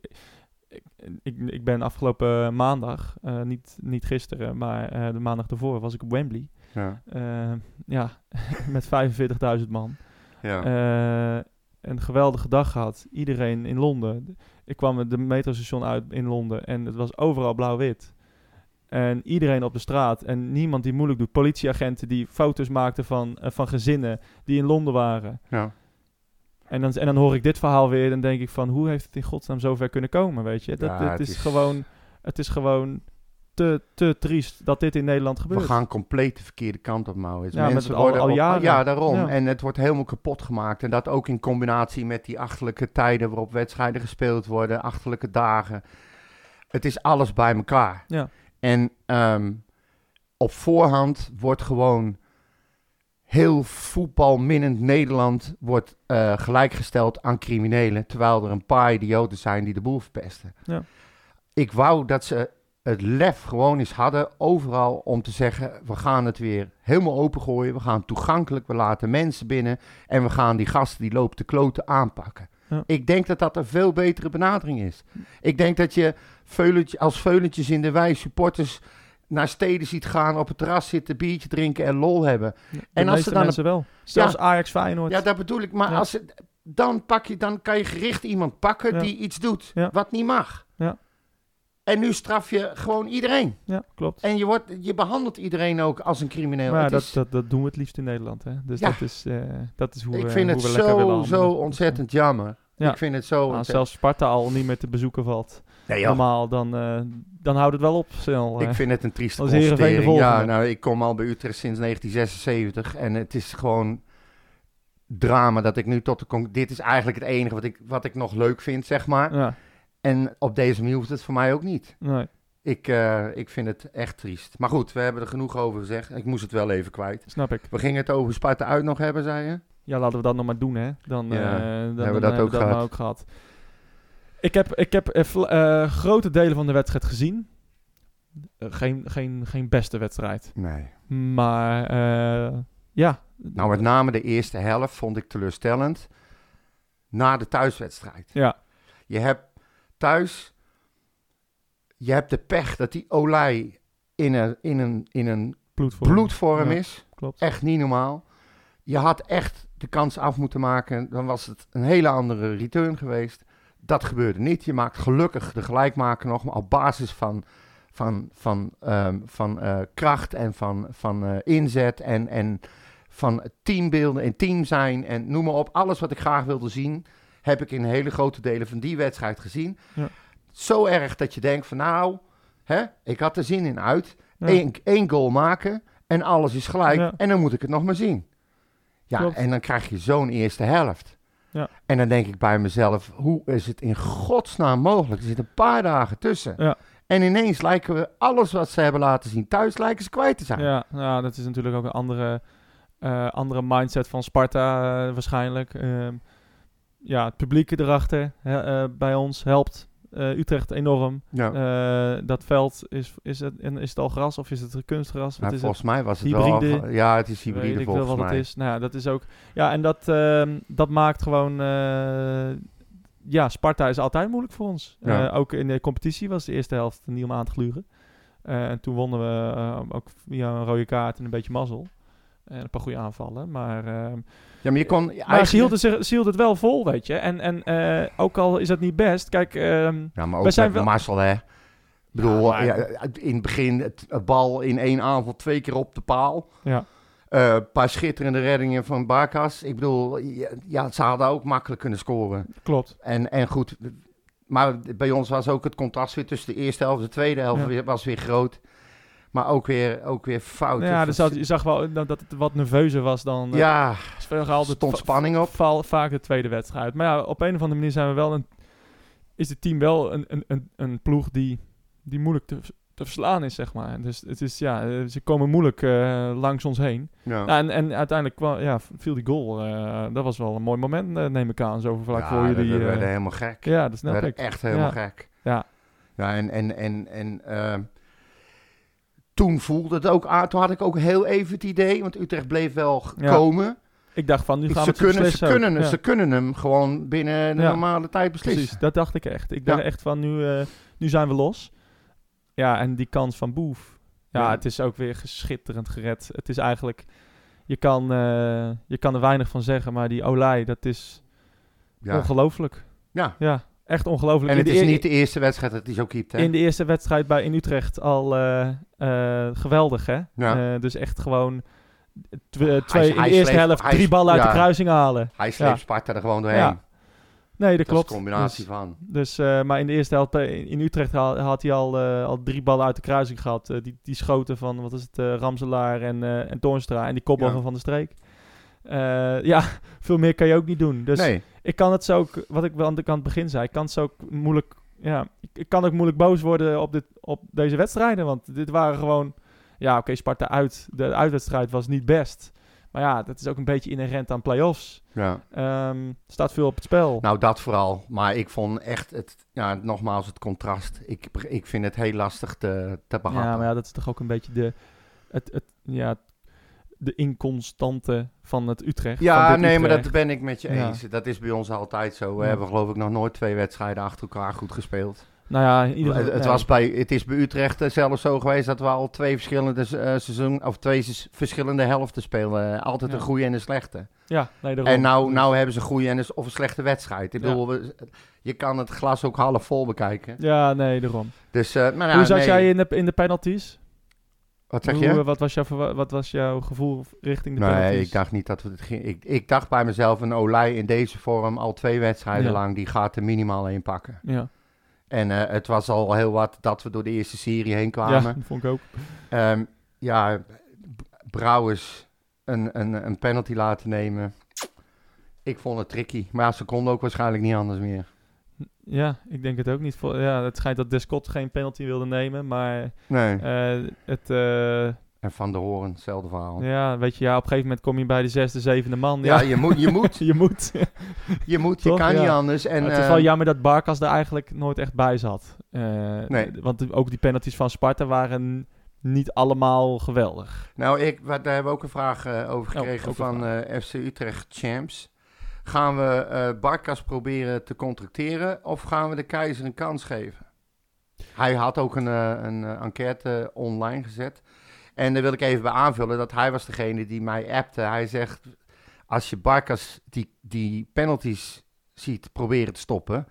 S1: ik, ik, ik ben afgelopen maandag, niet, niet gisteren, maar de maandag ervoor was ik op Wembley.
S2: Ja.
S1: Eh, ja, *laughs* met 45.000 man.
S2: Ja.
S1: Eh, een geweldige dag gehad. Iedereen in Londen. Ik kwam de metrostation uit in Londen en het was overal blauw-wit. En iedereen op de straat en niemand die moeilijk doet. Politieagenten die foto's maakten van, eh, van gezinnen die in Londen waren.
S2: ja.
S1: En dan, en dan hoor ik dit verhaal weer en denk ik van hoe heeft het in godsnaam zover kunnen komen, weet je? Dat,
S2: Ja,
S1: het,
S2: het
S1: is
S2: is-
S1: gewoon, het is gewoon te, te triest dat dit in Nederland gebeurt.
S2: We gaan compleet de verkeerde kant op, Maurits.
S1: Ja,
S2: Mensen
S1: al-
S2: worden
S1: al
S2: op-
S1: jaren.
S2: Ja, daarom.
S1: Ja.
S2: En het wordt helemaal kapot gemaakt. En dat ook in combinatie met die achterlijke tijden waarop wedstrijden gespeeld worden, achterlijke dagen. Het is alles bij elkaar.
S1: Ja.
S2: En ehm, op voorhand wordt gewoon heel voetbalminnend Nederland wordt, eh, gelijkgesteld aan criminelen, terwijl er een paar idioten zijn die de boel verpesten.
S1: Ja.
S2: Ik wou dat ze het lef gewoon eens hadden, overal om te zeggen, we gaan het weer helemaal opengooien, we gaan toegankelijk, we laten mensen binnen en we gaan die gasten die lopen te kloten aanpakken.
S1: Ja.
S2: Ik denk dat dat een veel betere benadering is. Ik denk dat je veulentje, als veulentjes in de wei supporters naar steden ziet gaan, op het terras zitten, biertje drinken en lol hebben.
S1: De
S2: En als er dan
S1: mensen wel. Zelfs Ajax Feyenoord.
S2: Ja, dat bedoel ik. Maar
S1: Ja.
S2: als het, dan, pak je, dan kan je gericht iemand pakken
S1: Ja.
S2: die iets doet
S1: Ja.
S2: wat niet mag. En nu straf je gewoon iedereen.
S1: Ja, klopt.
S2: En je, wordt, je behandelt iedereen ook als een crimineel.
S1: Maar dat,
S2: is-
S1: dat, dat doen we het liefst in Nederland. Hè? Dus
S2: Ja.
S1: dat, is, eh, dat is hoe
S2: ik
S1: we,
S2: vind
S1: hoe
S2: het
S1: we
S2: zo, zo ontzettend jammer.
S1: Ja.
S2: Ik vind het zo ontzettend...
S1: zelfs Sparta al niet meer te bezoeken valt.
S2: Nee.
S1: Normaal, dan, eh, dan houdt het wel op snel.
S2: Ik vind het een trieste constatering. Ja, nou, ik kom al bij Utrecht sinds 1976 en het is gewoon drama dat ik nu tot de... Dit is eigenlijk het enige wat ik, wat ik nog leuk vind, zeg maar.
S1: Ja,
S2: En op deze manier hoeft het voor mij ook niet.
S1: nee,
S2: Ik, eh, ik vind het echt triest. Maar goed, we hebben er genoeg over gezegd. Ik moest het wel even kwijt.
S1: snap ik.
S2: We gingen het over Sparta uit nog hebben, zei je?
S1: Ja, laten we dat nog maar doen, hè. Dan,
S2: Ja,
S1: eh, dan
S2: hebben we dat ook gehad.
S1: ook gehad. Ik heb, ik heb eh, grote delen van de wedstrijd gezien. Geen, geen, geen beste wedstrijd.
S2: Nee.
S1: Maar ja.
S2: Nou, met name de eerste helft vond ik teleurstellend. Na de thuiswedstrijd.
S1: Ja,
S2: Je hebt thuis... Je hebt de pech dat die Olij in een, in een, in een
S1: bloedvorm.
S2: bloedvorm
S1: Ja.
S2: is.
S1: Klopt.
S2: Echt niet normaal. Je had echt de kans af moeten maken. Dan was het een hele andere return geweest. Dat gebeurde niet. Je maakt gelukkig de gelijkmaker nog. Maar op basis van, van, van, ehm, van eh, kracht en van, van eh, inzet. En, en van teambeelden en team zijn. En noem maar op. Alles wat ik graag wilde zien. Heb ik in hele grote delen van die wedstrijd gezien.
S1: Ja.
S2: Zo erg dat je denkt van nou. Hè, ik had er zin in uit. Eén, één goal maken en alles is gelijk.
S1: Ja.
S2: En dan moet ik het nog maar zien. Ja,
S1: Klopt.
S2: en dan krijg je zo'n eerste helft.
S1: Ja.
S2: En dan denk ik bij mezelf, hoe is het in godsnaam mogelijk? Er zitten een paar dagen tussen.
S1: Ja.
S2: En ineens lijken we alles wat ze hebben laten zien thuis, lijken ze kwijt te zijn.
S1: Ja, nou, dat is natuurlijk ook een andere, eh, andere mindset van Sparta eh, waarschijnlijk. Ehm, ja, het publiek erachter eh, bij ons helpt eh, Utrecht enorm.
S2: Ja.
S1: Eh, dat veld, is, is, het, is het al gras of is het kunstgras? Wat
S2: Nou,
S1: is
S2: volgens mij was het
S1: Hybride?
S2: wel... Ja, het is
S1: Weet
S2: hybride
S1: ik wel
S2: volgens
S1: wat
S2: mij.
S1: het is. Nou ja, dat is ook... Ja, en dat, ehm, dat maakt gewoon... ja, Sparta is altijd moeilijk voor ons.
S2: Ja.
S1: Ook in de competitie was de eerste helft niet om aan te gluren. En toen wonnen we ook via een rode kaart en een beetje mazzel. En een paar goede aanvallen. Maar, ehm,
S2: Ja, maar je kon...
S1: maar ze
S2: eigenlijk-
S1: hielden, zich, ze het wel vol, weet je. En, en eh, ook al is dat niet best... Kijk,
S2: Ja, maar
S1: We
S2: ook
S1: zijn
S2: met
S1: wel-
S2: Marcel, hè. Ik bedoel,
S1: maar-
S2: ja, in het begin het, het bal in één aanval twee keer op de paal.
S1: ja,
S2: Eh, Een paar schitterende reddingen van Barkas. Ik bedoel, ja, ja, ze hadden ook makkelijk kunnen scoren.
S1: klopt.
S2: En, en goed, maar bij ons was ook het contrast weer tussen de eerste helft en de tweede helft
S1: Ja.
S2: weer, was weer groot. Maar ook weer, ook weer fout.
S1: Ja, zat, je zag wel dat het wat nerveuzer was dan... eh,
S2: ja, er stond spanning op.
S1: val, vaak de tweede wedstrijd. Maar ja, op een of andere manier zijn we wel een, is het team wel een, een, een, een ploeg die, die moeilijk te, te verslaan is, zeg maar. Dus het is, ja, eh, ze komen moeilijk eh, langs ons heen.
S2: Ja.
S1: Nou, en, en uiteindelijk kwam, ja, viel die goal. dat was wel een mooi moment, neem ik aan, zo vlak
S2: Ja,
S1: voor
S2: we-
S1: jullie.
S2: we
S1: eh,
S2: werden helemaal gek.
S1: ja, dat
S2: we
S1: snap ik.
S2: echt helemaal
S1: Ja.
S2: gek.
S1: Ja.
S2: Ja, en, en, en, en toen voelde het ook aan. Toen had ik ook heel even het idee, want Utrecht bleef wel
S1: Ja.
S2: komen.
S1: Ik dacht van, nu gaan we
S2: Ze
S1: het
S2: kunnen, ze, kunnen,
S1: Ja.
S2: ze kunnen hem gewoon binnen de
S1: Ja.
S2: normale tijd beslissen.
S1: Precies, dat dacht ik echt. Ik dacht echt van, nu, eh, nu zijn we los. Ja, en die kans van Boef. Ja, het is ook weer schitterend gered. Het is eigenlijk... Je kan, eh, je kan er weinig van zeggen, maar die Olij, dat is
S2: Ja.
S1: ongelooflijk.
S2: Ja.
S1: Ja, echt ongelooflijk.
S2: En het
S1: de
S2: is niet de eerste wedstrijd dat hij zo keept, hè?
S1: In de eerste wedstrijd bij in Utrecht al eh, eh, geweldig, hè?
S2: Ja.
S1: Eh, dus echt gewoon tw- twee, in de eerste helft drie ballen uit
S2: ja.
S1: de kruising halen.
S2: Hij sleept
S1: Ja.
S2: Sparta er gewoon doorheen.
S1: Nee, dat
S2: dat
S1: klopt.
S2: is een combinatie
S1: Dus-
S2: van.
S1: Dus, maar in de eerste helft in Utrecht had, had hij al, al drie ballen uit de kruising gehad. Eh, die, die schoten van, wat is het, Ramselaar en, en Toornstra en die kopbal van Van der Streek. Eh, ja, *laughs* veel meer kan je ook niet doen. Dus
S2: nee,
S1: ik kan het zo ook, wat ik wel aan het begin zei, ik kan het zo ook moeilijk, ja, ik, kan ook moeilijk boos worden op, dit, op deze wedstrijden. Want dit waren gewoon, ja oké, Sparta uit, de uitwedstrijd was niet best. Maar ja, dat is ook een beetje inherent aan play-offs.
S2: ja.
S1: Ehm, staat veel op het spel.
S2: Nou, dat vooral. Maar ik vond echt, het, ja, nogmaals, het contrast. Ik, ik vind het heel lastig te, te behappen.
S1: Ja, maar ja, dat is toch ook een beetje de, het, het, ja, de inconstante van het Utrecht.
S2: Ja,
S1: van dit
S2: nee, maar dat ben ik met je
S1: Ja.
S2: eens. Dat is bij ons altijd zo. We
S1: Ja.
S2: hebben geloof ik nog nooit twee wedstrijden achter elkaar goed gespeeld.
S1: Nou ja, in ieder
S2: Het,
S1: geval...
S2: het, was bij, het is bij Utrecht eh, zelfs zo geweest dat we al twee verschillende eh, seizoen, of twee verschillende helften spelen. Altijd
S1: Ja.
S2: een goede en een slechte.
S1: Ja, nee.
S2: En nou,
S1: Dus-
S2: nou hebben ze een goede en een, of een slechte wedstrijd. Ik
S1: Ja.
S2: bedoel, we- je kan het glas ook half vol bekijken.
S1: Ja, nee, daarom.
S2: Dus, eh, maar ja,
S1: Hoe zat
S2: nee.
S1: jij in de, in de penalties?
S2: Wat zeg je?
S1: eh, wat, was jouw, wat was jouw gevoel richting de
S2: Nee,
S1: penalties?
S2: ik dacht niet dat we het ging. Ik, ik dacht bij mezelf, een Olij in deze vorm, al twee wedstrijden
S1: Ja.
S2: lang, die gaat er minimaal één pakken.
S1: Ja,
S2: En eh, het was al heel wat dat we door de eerste serie heen
S1: ja,
S2: kwamen.
S1: dat *laughs* vond ik ook.
S2: Ehm, ja, Brouwers een, een, een penalty laten nemen. Ik vond het tricky. Maar ja, ze konden ook waarschijnlijk niet anders meer.
S1: Ja, ik denk het ook niet. Ja, het schijnt dat Descott geen penalty wilde nemen, maar
S2: Nee.
S1: eh, het... eh,
S2: En Van der Hoorn, hetzelfde verhaal. Ja,
S1: ja, weet je, ja, op een gegeven moment kom je bij de zesde, zevende man. Ja,
S2: je moet, je moet, *laughs*
S1: je moet. *laughs*
S2: je moet, je
S1: Toch?
S2: kan
S1: Ja.
S2: niet anders. En,
S1: Maar het is
S2: eh,
S1: wel jammer dat Barkas er eigenlijk nooit echt bij zat.
S2: Nee.
S1: Want ook die penalties van Sparta waren niet allemaal geweldig.
S2: Nou, ik, daar hebben we ook een vraag eh, over
S1: Oh,
S2: gekregen van FC Utrecht Champs. Gaan we eh Barkas proberen te contracteren of gaan we de keizer een kans geven? Hij had ook een, eh, een eh, enquête online gezet. En daar wil ik even bij aanvullen dat hij was degene die mij appte. Hij zegt, als je Barkas die, die penalties ziet proberen te stoppen,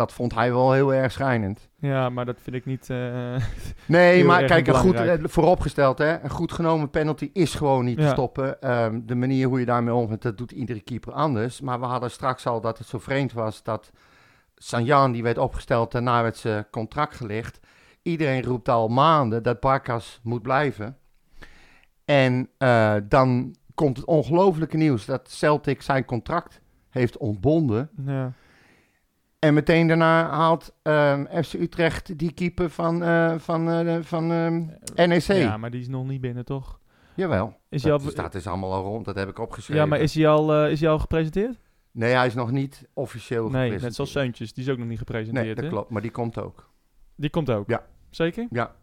S2: dat vond hij wel heel erg schrijnend.
S1: Ja, maar dat vind ik niet... eh, *laughs*
S2: Nee, maar kijk, een goed, eh, vooropgesteld, hè, een goed genomen penalty is gewoon niet te stoppen. Ehm, de manier hoe je daarmee omgaat, dat doet iedere keeper anders. Maar we hadden straks al dat het zo vreemd was dat Sanjan, die werd opgesteld, daarna werd zijn contract gelicht. Iedereen roept al maanden dat Barkas moet blijven. En eh, dan komt het ongelofelijke nieuws dat Celtic zijn contract heeft ontbonden.
S1: Ja.
S2: En meteen daarna haalt ehm, FC Utrecht die keeper van, eh, van, eh, van ehm, NEC.
S1: Ja, maar die is nog niet binnen, toch?
S2: Jawel.
S1: Is hij
S2: dat,
S1: al,
S2: dat is allemaal al rond, dat heb ik opgeschreven.
S1: ja, maar is hij al, eh, is hij al gepresenteerd?
S2: Nee, hij is nog niet officieel
S1: Nee,
S2: gepresenteerd.
S1: net zoals Seuntjes. Die is ook nog niet gepresenteerd,
S2: Nee, dat
S1: hè?
S2: klopt. Maar die komt ook.
S1: Die komt ook?
S2: Ja.
S1: Zeker?
S2: Ja.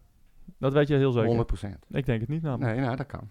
S1: Dat weet je heel zeker?
S2: 100%
S1: Ik denk het niet namelijk.
S2: Nee, nou, dat kan.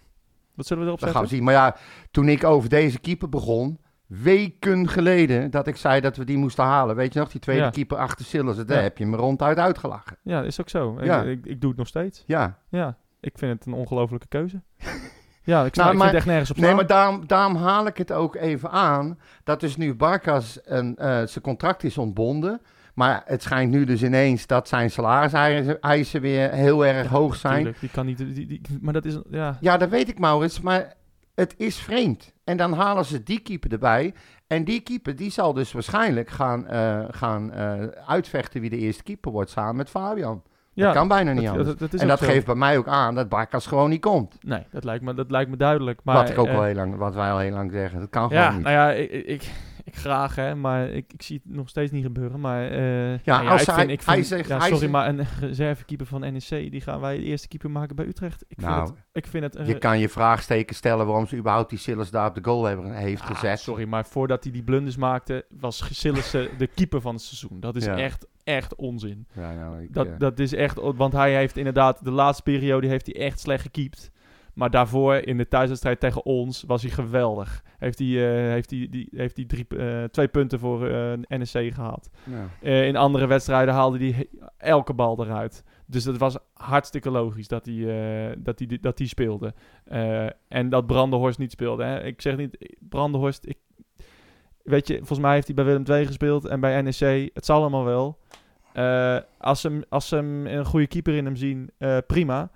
S1: Wat zullen we erop
S2: Dat gaan we zien. Maar ja, toen ik over deze keeper begon, weken geleden, dat ik zei dat we die moesten halen. Weet je nog, die tweede
S1: Ja.
S2: keeper achter Sillis, daar
S1: Ja.
S2: heb je me ronduit uitgelachen.
S1: Ja, is ook zo.
S2: Ja.
S1: Ik, ik, ik doe het nog steeds.
S2: Ja.
S1: Ja, ik vind het een ongelofelijke keuze. *laughs* ja, ik, sta,
S2: Nou,
S1: ik
S2: maar-
S1: echt nergens op
S2: Nee, maar daarom, daarom haal ik het ook even aan. Dat dus nu Barkas een, eh, zijn contract is ontbonden. Maar het schijnt nu dus ineens dat zijn salariseisen weer heel erg hoog zijn.
S1: Tuurlijk, die kan niet... Die, die, maar dat is... Ja,
S2: Ja, dat weet ik, Maurits. Maar het is vreemd. En dan halen ze die keeper erbij. En die keeper die zal dus waarschijnlijk gaan, eh, gaan eh, uitvechten wie de eerste keeper wordt samen met Fabian.
S1: ja
S2: dat kan bijna niet
S1: dat-
S2: anders.
S1: dat- dat is
S2: en dat
S1: zo.
S2: geeft bij mij ook aan dat Barkas gewoon niet komt.
S1: Nee, dat lijkt me, dat lijkt me duidelijk. Maar,
S2: wat, ik ook
S1: eh,
S2: al heel lang, wat wij al heel lang zeggen. Dat kan gewoon niet.
S1: nou ja, ik, ik, ik graag, hè, maar ik, ik zie het nog steeds niet gebeuren. Maar eh, nou ja,
S2: als
S1: ik
S2: hij-
S1: vind, ik
S2: hij zegt-
S1: ja,
S2: hij
S1: sorry,
S2: zegt-
S1: maar een reservekeeper van NEC, die gaan wij de eerste keeper maken bij Utrecht. Ik vind,
S2: Nou,
S1: het, ik vind het... een
S2: Je kan je vraagsteken stellen waarom ze überhaupt die Silas daar op de goal hebben, heeft
S1: Ah,
S2: gezet.
S1: sorry, maar voordat hij die blunders maakte, was Sillissen de keeper van het seizoen. Dat is
S2: Ja.
S1: echt, echt onzin.
S2: Ja, nou, ik,
S1: Dat,
S2: eh,
S1: dat is echt, want hij heeft inderdaad, de laatste periode heeft hij echt slecht gekiept. Maar daarvoor, in de thuiswedstrijd tegen ons, was hij geweldig. Heeft hij, eh, heeft hij, die, heeft hij drie, eh, twee punten voor eh, NEC gehaald.
S2: ja.
S1: In andere wedstrijden haalde hij elke bal eruit. Dus het was hartstikke logisch dat hij, dat hij, dat hij speelde. En dat Brandenhorst niet speelde. Hè. Ik zeg niet, Brandenhorst... Ik, weet je, volgens mij heeft hij bij Willem II gespeeld en bij NEC. Het zal allemaal wel. Als, ze hem, als ze hem een goede keeper in hem zien, prima.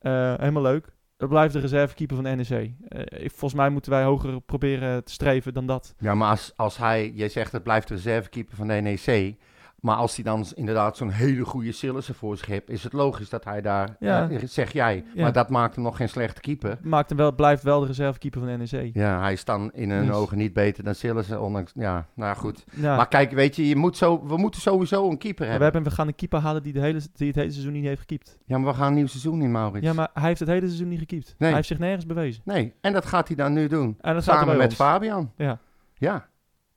S1: Helemaal leuk. Het blijft de reservekeeper van NEC. Eh, volgens mij moeten wij hoger proberen te streven dan dat.
S2: Ja, maar als, als hij, jij zegt het blijft de reservekeeper van de NEC. Maar als hij dan inderdaad zo'n hele goede Sillissen voor zich heeft, is het logisch dat hij daar,
S1: Ja.
S2: eh, zeg jij.
S1: Ja.
S2: Maar dat maakt hem nog geen slechte keeper.
S1: Maakt hem wel, blijft wel de reservekeeper van NEC.
S2: Ja, hij is dan in hun
S1: Dus-
S2: ogen niet beter dan Sillissen, ondanks, ja, nou goed. Maar kijk, weet je, je moet zo, we moeten sowieso een keeper
S1: we,
S2: hebben.
S1: hebben, we gaan een keeper halen die, de hele, die het hele seizoen niet heeft gekiept.
S2: Ja, maar we gaan een nieuw seizoen in, Maurits.
S1: Ja, maar hij heeft het hele seizoen niet gekiept.
S2: Nee.
S1: Hij heeft zich nergens bewezen.
S2: Nee, en dat gaat hij dan nu doen.
S1: En dat gaat
S2: Samen met
S1: ons.
S2: Fabian.
S1: Ja.
S2: Ja,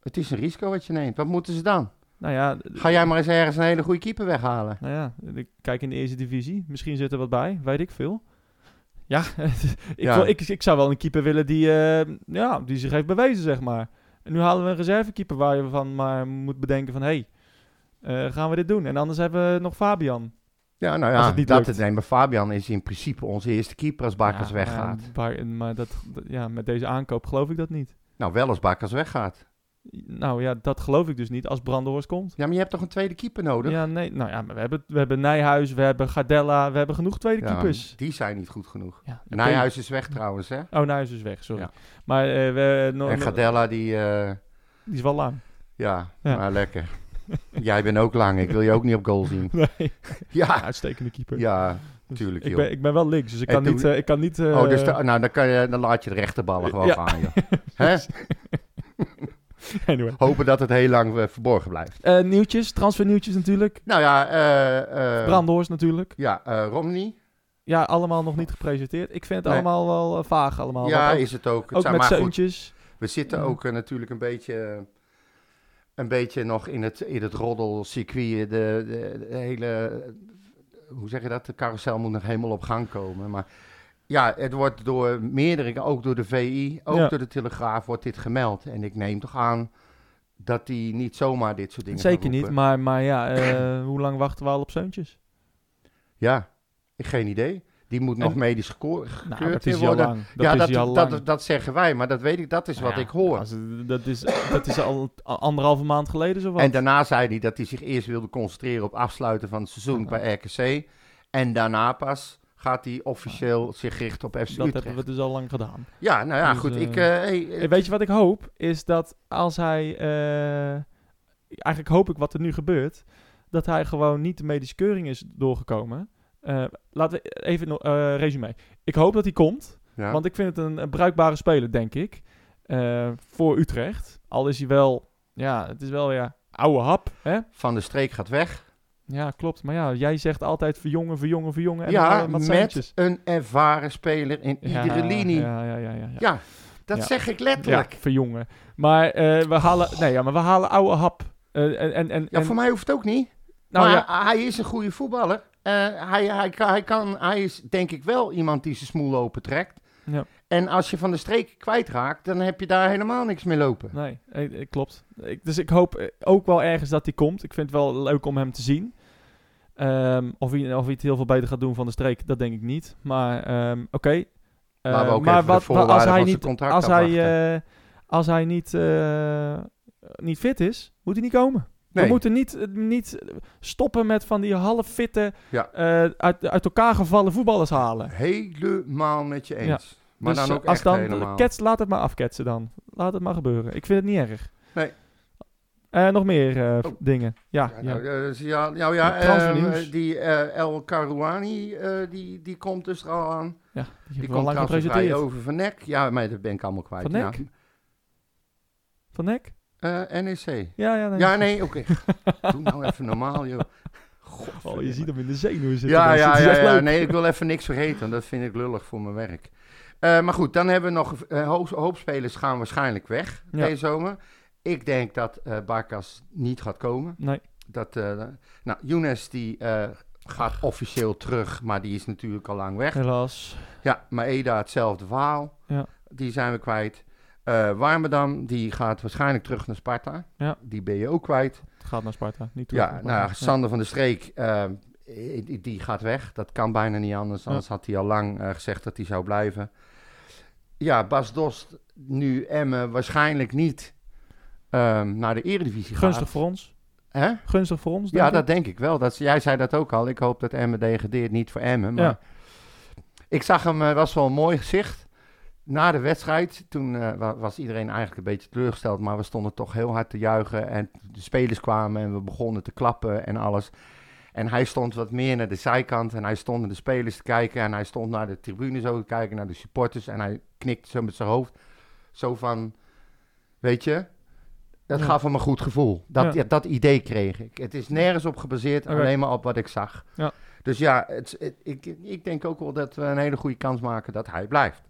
S2: het is een risico wat je neemt. Wat moeten ze dan?
S1: Nou ja,
S2: Ga jij maar eens ergens een hele goede keeper weghalen?
S1: nou ja, ik kijk in de eerste divisie. Misschien zit er wat bij, weet ik veel. Ja, *laughs* ik,
S2: Ja.
S1: Wil, ik, ik zou wel een keeper willen die, eh, ja, die zich heeft bewezen, zeg maar. En nu halen we een reservekeeper waar je van maar moet bedenken van... hé, hey, eh, gaan we dit doen? En anders hebben we nog Fabian.
S2: Ja, nou ja,
S1: het niet
S2: dat
S1: lukt.
S2: het maar Fabian is in principe onze eerste keeper als Bakkers
S1: Ja,
S2: weggaat.
S1: Maar, maar dat- ja, met deze aankoop geloof ik dat niet.
S2: Nou, wel als Bakkers weggaat.
S1: Nou ja, dat geloof ik dus niet als Brandenhorst komt.
S2: Ja, maar je hebt toch een tweede keeper nodig?
S1: Ja, nee, nou ja, maar we hebben, we hebben Nijhuis, we hebben Gardella, we hebben genoeg tweede
S2: Ja,
S1: keepers.
S2: die zijn niet goed genoeg.
S1: Ja.
S2: Nijhuis is weg trouwens, hè?
S1: Oh, Nijhuis is weg, sorry.
S2: Ja.
S1: Maar eh, we, no,
S2: En Gadella, die, eh,
S1: die is wel lang.
S2: ja, maar lekker. *laughs* Jij bent ook lang, ik wil je ook niet op goal zien. *laughs*
S1: Nee,
S2: Ja,
S1: uitstekende keeper.
S2: ja,
S1: Dus
S2: tuurlijk,
S1: ik ben, ik ben wel links, dus ik
S2: En
S1: kan
S2: toen-
S1: niet... eh, ik kan niet
S2: oh, dus de- nou, dan, kan je, dan laat je de rechterballen *laughs* gewoon
S1: Ja.
S2: gaan, joh. Hè? *laughs*
S1: anyway.
S2: Hopen dat het heel lang eh, verborgen blijft.
S1: Eh, nieuwtjes, transfernieuwtjes natuurlijk.
S2: Nou ja, eh... eh,
S1: Brandhorst natuurlijk.
S2: Ja, Romney.
S1: Ja, allemaal nog niet gepresenteerd. Ik vind het
S2: Nee.
S1: allemaal wel vaag allemaal.
S2: Ja,
S1: ook,
S2: is het ook. Het
S1: ook
S2: zijn
S1: met
S2: maar goed. We zitten
S1: Ja.
S2: ook natuurlijk een beetje, een beetje nog in het, in het roddelcircuit. De, de, de hele, hoe zeg je dat? De carousel moet nog helemaal op gang komen. Maar ja, het wordt door meerdere, ook door de VI, ook
S1: Ja.
S2: door de Telegraaf, wordt dit gemeld. En ik neem toch aan dat die niet zomaar dit soort dingen
S1: Zeker niet, maar, maar ja, eh, *clears throat* hoe lang wachten we al op zeuntjes?
S2: Ja, ik geen idee. Die moet nog medisch
S1: Nou,
S2: gekleurd
S1: dat is
S2: worden.
S1: lang. Dat
S2: ja,
S1: is
S2: dat, dat,
S1: lang.
S2: dat, zeggen wij, maar dat weet ik, dat is wat
S1: Ja,
S2: ik hoor.
S1: dat, is, dat is al anderhalve maand geleden zo wat.
S2: En daarna zei hij dat hij zich eerst wilde concentreren op afsluiten van het seizoen
S1: Ja.
S2: bij RKC. En daarna pas gaat hij officieel zich richten op FC
S1: dat
S2: Utrecht.
S1: hebben we dus al lang gedaan.
S2: Ja, nou ja,
S1: Dus,
S2: goed.
S1: eh,
S2: ik, eh, hey, eh,
S1: En weet je wat ik hoop? Is dat als hij... eh, eigenlijk hoop ik wat er nu gebeurt... dat hij gewoon niet de medische keuring is doorgekomen. Eh, laten we even nog... eh resume. Ik hoop dat hij komt.
S2: Ja.
S1: Want ik vind het een, een bruikbare speler, denk ik. eh, voor Utrecht. Al is hij wel, ja, het is wel ja, oude hap. Hè?
S2: Van de Streek gaat weg.
S1: Ja, klopt. Maar ja, jij zegt altijd verjongen, verjongen, verjongen. En
S2: ja,
S1: eh,
S2: met een ervaren speler in
S1: Ja,
S2: iedere linie.
S1: Ja,
S2: Ja,
S1: ja, ja. ja, ja.
S2: dat zeg ik letterlijk.
S1: verjongen. Maar eh, we halen, nee, ja, maar we halen oude hap. Eh, en, en, en,
S2: Ja, voor mij hoeft het ook niet.
S1: nou
S2: maar
S1: ja,
S2: hij is een goede voetballer. Hij, hij, kan- hij, kan, hij is denk ik wel iemand die zijn smoel open trekt.
S1: Ja.
S2: En als je van de streek kwijtraakt, dan heb je daar helemaal niks meer lopen.
S1: nee, klopt. Ik, dus ik hoop ook wel ergens dat hij komt. Ik vind het wel leuk om hem te zien. Ehm, of, hij, of hij het heel veel beter gaat doen van de streek, dat denk ik niet. Maar ehm, oké. Eh,
S2: ook
S1: maar
S2: even de
S1: wat,
S2: voorwaarden
S1: als hij niet, als hij, eh, als hij niet, eh, niet fit is, moet hij niet komen.
S2: Nee.
S1: We moeten niet, eh, niet stoppen met van die halffitte,
S2: Ja.
S1: eh, uit, uit elkaar gevallen voetballers halen.
S2: Helemaal met je eens.
S1: Ja.
S2: Maar
S1: Dus,
S2: dan
S1: eh,
S2: ook
S1: als
S2: echt
S1: dan,
S2: helemaal.
S1: Kets, laat het maar afketsen dan. Laat het maar gebeuren. Ik vind het niet erg.
S2: Nee.
S1: Eh, nog meer eh,
S2: Oh.
S1: dingen. Ja,
S2: Ja,
S1: ja.
S2: nou, eh, dus ja, nou ja, ehm, die El Karouani, die, die komt dus er al aan.
S1: ja, die
S2: Die komt
S1: lang
S2: transfervrij
S1: gepresenteerd.
S2: over Van Nek. Ja, maar dat ben ik allemaal kwijt.
S1: Van Nek?
S2: Ja.
S1: Van Nek?
S2: NEC.
S1: Ja, ja, nee.
S2: Ja, nee, oké. *laughs* Doe nou even normaal, joh.
S1: Oh, je ziet hem in de zenuwen zitten.
S2: Ja, ja, ja, ja. Nee, ik wil even niks vergeten. Dat vind ik lullig voor mijn werk. Maar goed, dan hebben we nog hoop, hoop spelers gaan waarschijnlijk weg deze zomer. Ik denk dat eh Barkas niet gaat komen.
S1: Nee,
S2: Dat, eh, nou, Younes die eh, gaat officieel terug, maar die is natuurlijk al lang weg.
S1: helaas.
S2: Ja, Maeda hetzelfde verhaal.
S1: Ja.
S2: Die zijn we kwijt. Warmerdam, die gaat waarschijnlijk terug naar Sparta.
S1: Ja.
S2: Die ben je ook kwijt.
S1: Gaat naar Sparta. Niet terug
S2: Ja,
S1: naar
S2: nou, ja. Sander van der Streek, die, die gaat weg. Dat kan bijna niet anders. Anders had hij al lang gezegd dat hij zou blijven. Ja, Bas Dost, nu Emmen waarschijnlijk niet ehm, naar de Eredivisie
S1: Gunstig voor ons.
S2: Hè?
S1: Gunstig voor ons,
S2: Ja,
S1: ik.
S2: dat denk ik wel. Dat, jij zei dat ook al. Ik hoop dat Emmen degradeert, niet voor Emmen. Maar
S1: Ja.
S2: ik zag hem, het was wel een mooi gezicht. Na de wedstrijd, toen eh, wa- was iedereen eigenlijk een beetje teleurgesteld, maar we stonden toch heel hard te juichen. En de spelers kwamen en we begonnen te klappen en alles. En hij stond wat meer naar de zijkant en hij stond naar de spelers te kijken. En hij stond naar de tribune zo te kijken, naar de supporters. En hij knikte zo met zijn hoofd. Zo van, weet je, dat
S1: Ja.
S2: gaf hem een goed gevoel. Dat,
S1: Ja.
S2: ja, dat idee kreeg ik. Het is nergens op gebaseerd, alleen maar op wat ik zag.
S1: Ja.
S2: Dus ja, het, het- ik, ik denk ook wel dat we een hele goede kans maken dat hij blijft.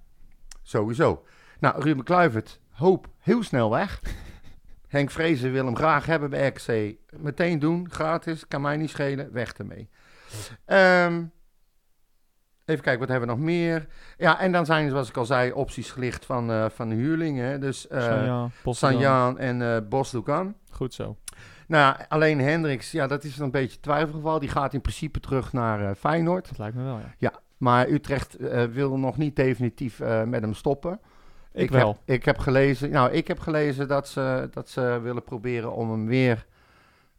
S2: Sowieso. Nou, Ruben Kluivert, hoop heel snel weg. *laughs* Henk Vrezen wil hem graag hebben bij RKC. Meteen doen, gratis, kan mij niet schelen, weg ermee. Ehm, even kijken, wat hebben we nog meer? Ja, en dan zijn, zoals ik al zei, opties gelicht van, eh, van de huurlingen. hè. Dus
S1: Sanjaan, Posterdam.
S2: Sanjaan en Bos Lucan.
S1: Goed zo.
S2: Nou, alleen Hendricks, ja, dat is een beetje twijfelgeval. Die gaat in principe terug naar eh, Feyenoord.
S1: Dat lijkt me wel, ja.
S2: Maar Utrecht eh, wil nog niet definitief eh, met hem stoppen.
S1: Ik wel.
S2: Heb, ik heb gelezen, nou, ik heb gelezen dat ze, dat ze willen proberen om hem weer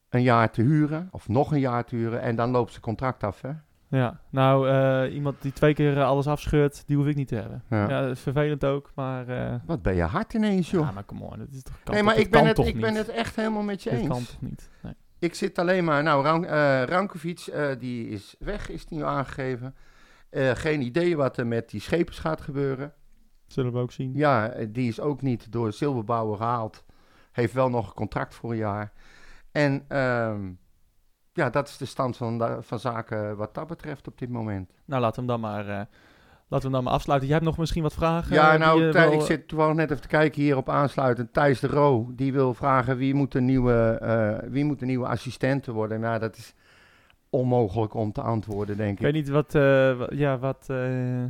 S2: een jaar te huren. Of nog een jaar te huren. En dan loopt zijn contract af, hè?
S1: Ja, nou, eh, iemand die twee keer eh, alles afscheurt, die hoef ik niet te hebben.
S2: Ja.
S1: Ja, dat is vervelend ook, maar... eh
S2: Wat ben je hard ineens, joh.
S1: ja, maar come on, dat is toch... kan
S2: nee, maar ik, ben
S1: kan
S2: het, ik ben het echt helemaal met je
S1: Dit kan
S2: eens.
S1: toch niet? Nee.
S2: Ik zit alleen maar... Nou, Ran, Rankovic, die is weg, is die nu aangegeven. Geen idee wat er met die schepers gaat gebeuren.
S1: Zullen we ook zien.
S2: Ja, die is ook niet door Silberbouwer gehaald. Heeft wel nog een contract voor een jaar. En ehm, ja, dat is de stand van, van zaken wat dat betreft op dit moment.
S1: Nou, laten we hem dan maar, eh, laten we hem dan maar afsluiten. Jij hebt nog misschien wat vragen?
S2: ja,
S1: eh,
S2: nou,
S1: die wel,
S2: ik zit toevallig net even te kijken hier op aansluitend. Thijs de Roo, die wil vragen wie moet de nieuwe, eh, wie moet de nieuwe assistenten worden. Nou, dat is onmogelijk om te antwoorden, denk
S1: Ik
S2: ik.
S1: weet niet wat, eh, wa- ja, wat, eh,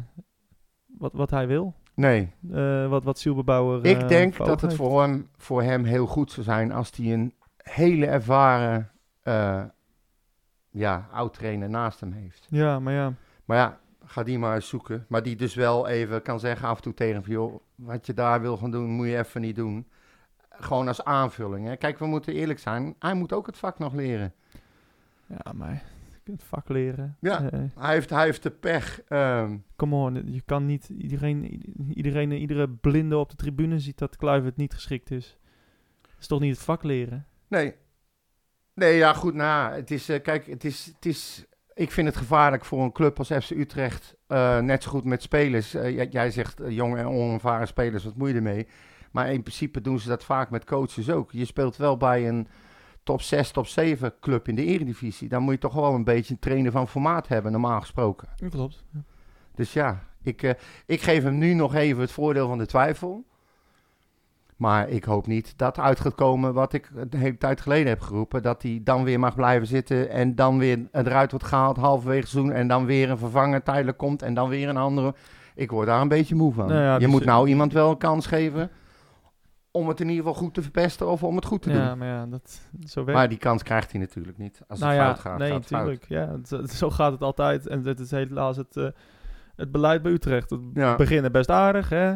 S1: wat, wat hij wil.
S2: Nee,
S1: Eh, wat, wat Silberbouwer
S2: ik
S1: eh,
S2: denk dat het
S1: heeft.
S2: voor hem, voor hem heel goed zou zijn als hij een hele ervaren ja, oud-trainer naast hem heeft.
S1: Ja, maar ja.
S2: Maar ja, ga die maar eens zoeken. Maar die dus wel even kan zeggen af en toe tegen hem, van, joh, wat je daar wil gaan doen, moet je even niet doen. Gewoon als aanvulling. Hè. Kijk, we moeten eerlijk zijn, hij moet ook het vak nog leren.
S1: Ja, maar je kunt vak leren.
S2: Ja.
S1: Eh,
S2: Hij heeft, hij heeft de pech. ehm,
S1: come on, je kan niet iedereen, iedereen, iedere blinde op de tribune ziet dat Kluivert niet geschikt is. Dat is toch niet het vak leren?
S2: nee. Nee, ja, goed, nou, het is, eh, kijk, het is, het is ik vind het gevaarlijk voor een club als FC Utrecht. eh, net zo goed met spelers. Eh, jij, jij zegt jonge en onervaren spelers, wat moet je ermee? Maar in principe doen ze dat vaak met coaches ook. Je speelt wel bij een top 6, top 7 club in de eredivisie. Dan moet je toch wel een beetje een trainer van formaat hebben, normaal gesproken.
S1: Klopt. Ja.
S2: Dus ja, ik, ik geef hem nu nog even het voordeel van de twijfel. Maar ik hoop niet dat uit gaat komen wat ik een hele tijd geleden heb geroepen. Dat hij dan weer mag blijven zitten en dan weer eruit wordt gehaald halverwege het seizoen. En dan weer een vervanger tijdelijk komt en dan weer een andere. Ik word daar een beetje moe van.
S1: Nou ja,
S2: Je
S1: dus-
S2: moet nou iemand wel een kans geven om het in ieder geval goed te verpesten of om het goed te doen.
S1: Ja, maar ja, dat, zo werkt
S2: Maar die kans krijgt hij natuurlijk niet. Als het
S1: nou ja,
S2: fout gaat,
S1: nee,
S2: het
S1: natuurlijk. Ja, het- het- zo gaat het altijd. En dit is helaas het, eh, het beleid bij Utrecht. Het
S2: Ja.
S1: beginnen best aardig, hè.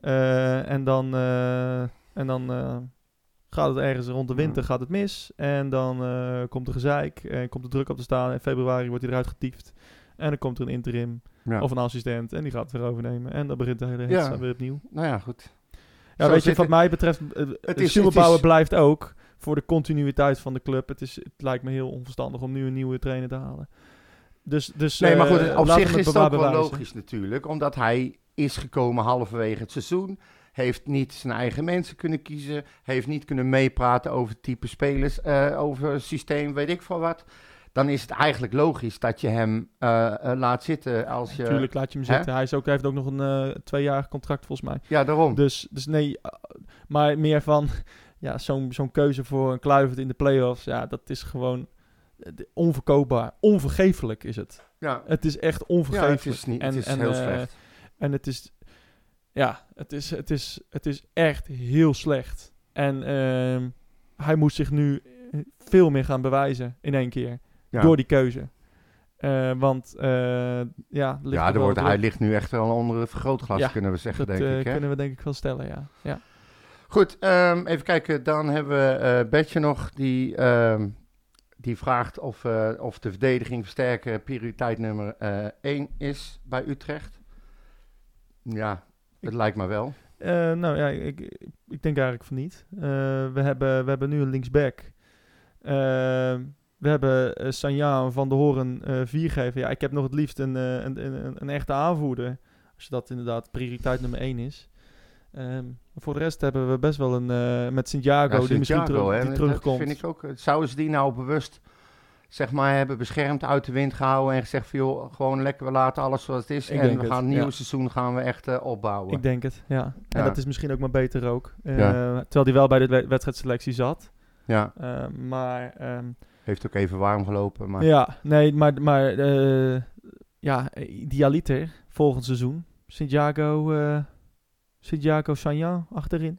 S1: Eh, en dan, eh, en dan eh, gaat het ergens rond de winter gaat het mis. En dan komt er gezeik. En komt er druk op te staan. In februari wordt hij eruit getiefd. En dan komt er een interim
S2: Ja.
S1: of een assistent. En die gaat het weer overnemen. En dan begint de hele
S2: Ja.
S1: weer opnieuw.
S2: Nou ja, goed.
S1: Ja,
S2: Zo
S1: weet je, wat
S2: het-
S1: mij betreft,
S2: Het is-
S1: is,
S2: het is-
S1: blijft ook voor de continuïteit van de club. Het, is, het lijkt me heel onverstandig om nu een nieuwe trainer te halen. Dus, dus
S2: Nee, maar goed, op zich is het ook wel logisch natuurlijk. Omdat hij is gekomen halverwege het seizoen. Heeft niet zijn eigen mensen kunnen kiezen. Heeft niet kunnen meepraten over type spelers. eh, over systeem, weet ik veel wat. Dan is het eigenlijk logisch dat je hem eh, eh, laat zitten als je...
S1: Tuurlijk laat je hem
S2: Hè?
S1: zitten. Hij, is ook, hij heeft ook nog een tweejarig contract volgens mij.
S2: Ja, daarom.
S1: Dus, dus nee, maar meer van *laughs* ja, zo'n zo'n keuze voor een kluivert in de play-offs. Ja, dat is gewoon onverkoopbaar. Onvergeeflijk is het.
S2: ja.
S1: Het is echt
S2: ja,
S1: onvergeeflijk.
S2: het is, niet,
S1: En-
S2: het is
S1: en,
S2: heel slecht.
S1: En het is, ja, het is, het is, het is echt heel slecht. En ehm, hij moet zich nu eh, veel meer gaan bewijzen in één keer.
S2: Ja,
S1: Door die keuze. Eh, want uh, ja, ligt
S2: ja
S1: er
S2: wordt, hij ligt nu echt wel onder het vergrootglas,
S1: Ja,
S2: kunnen we zeggen,
S1: dat
S2: denk
S1: eh,
S2: ik. Hè?
S1: kunnen we denk ik wel stellen, ja. ja.
S2: Goed, ehm, even kijken. Dan hebben we eh Betje nog. Die, ehm, die vraagt of, eh, of de verdediging versterken prioriteit nummer 1 is bij Utrecht. Ja, het lijkt me wel.
S1: Eh, nou ja, ik, ik denk eigenlijk van niet. Uh, we, hebben, we hebben nu een linksback. Uh, we hebben Sanja van de Horen vier geven. Ja, ik heb nog het liefst een, een, een, een, echte aanvoerder. Als dat inderdaad prioriteit nummer één is. Um, voor de rest hebben we best wel een met Santiago
S2: ja,
S1: die misschien terug,
S2: hè,
S1: die terugkomt.
S2: Dat vind ik ook. Zouden ze die nou bewust zeg maar hebben beschermd uit de wind gehouden en gezegd van joh, gewoon lekker we laten alles zoals het is
S1: Ik
S2: en we gaan het nieuwe
S1: ja.
S2: seizoen gaan we echt uh, opbouwen.
S1: Ik denk het, ja. En
S2: Ja.
S1: dat is misschien ook maar beter ook. Uh,
S2: Ja.
S1: Terwijl hij wel bij de wed- wedstrijdselectie zat.
S2: Ja,
S1: Uh, maar ehm,
S2: heeft ook even warm gelopen, maar
S1: Ja, nee, maar, maar eh, ja, idealiter volgend seizoen. Santiago, eh Santiago Sanyan achterin.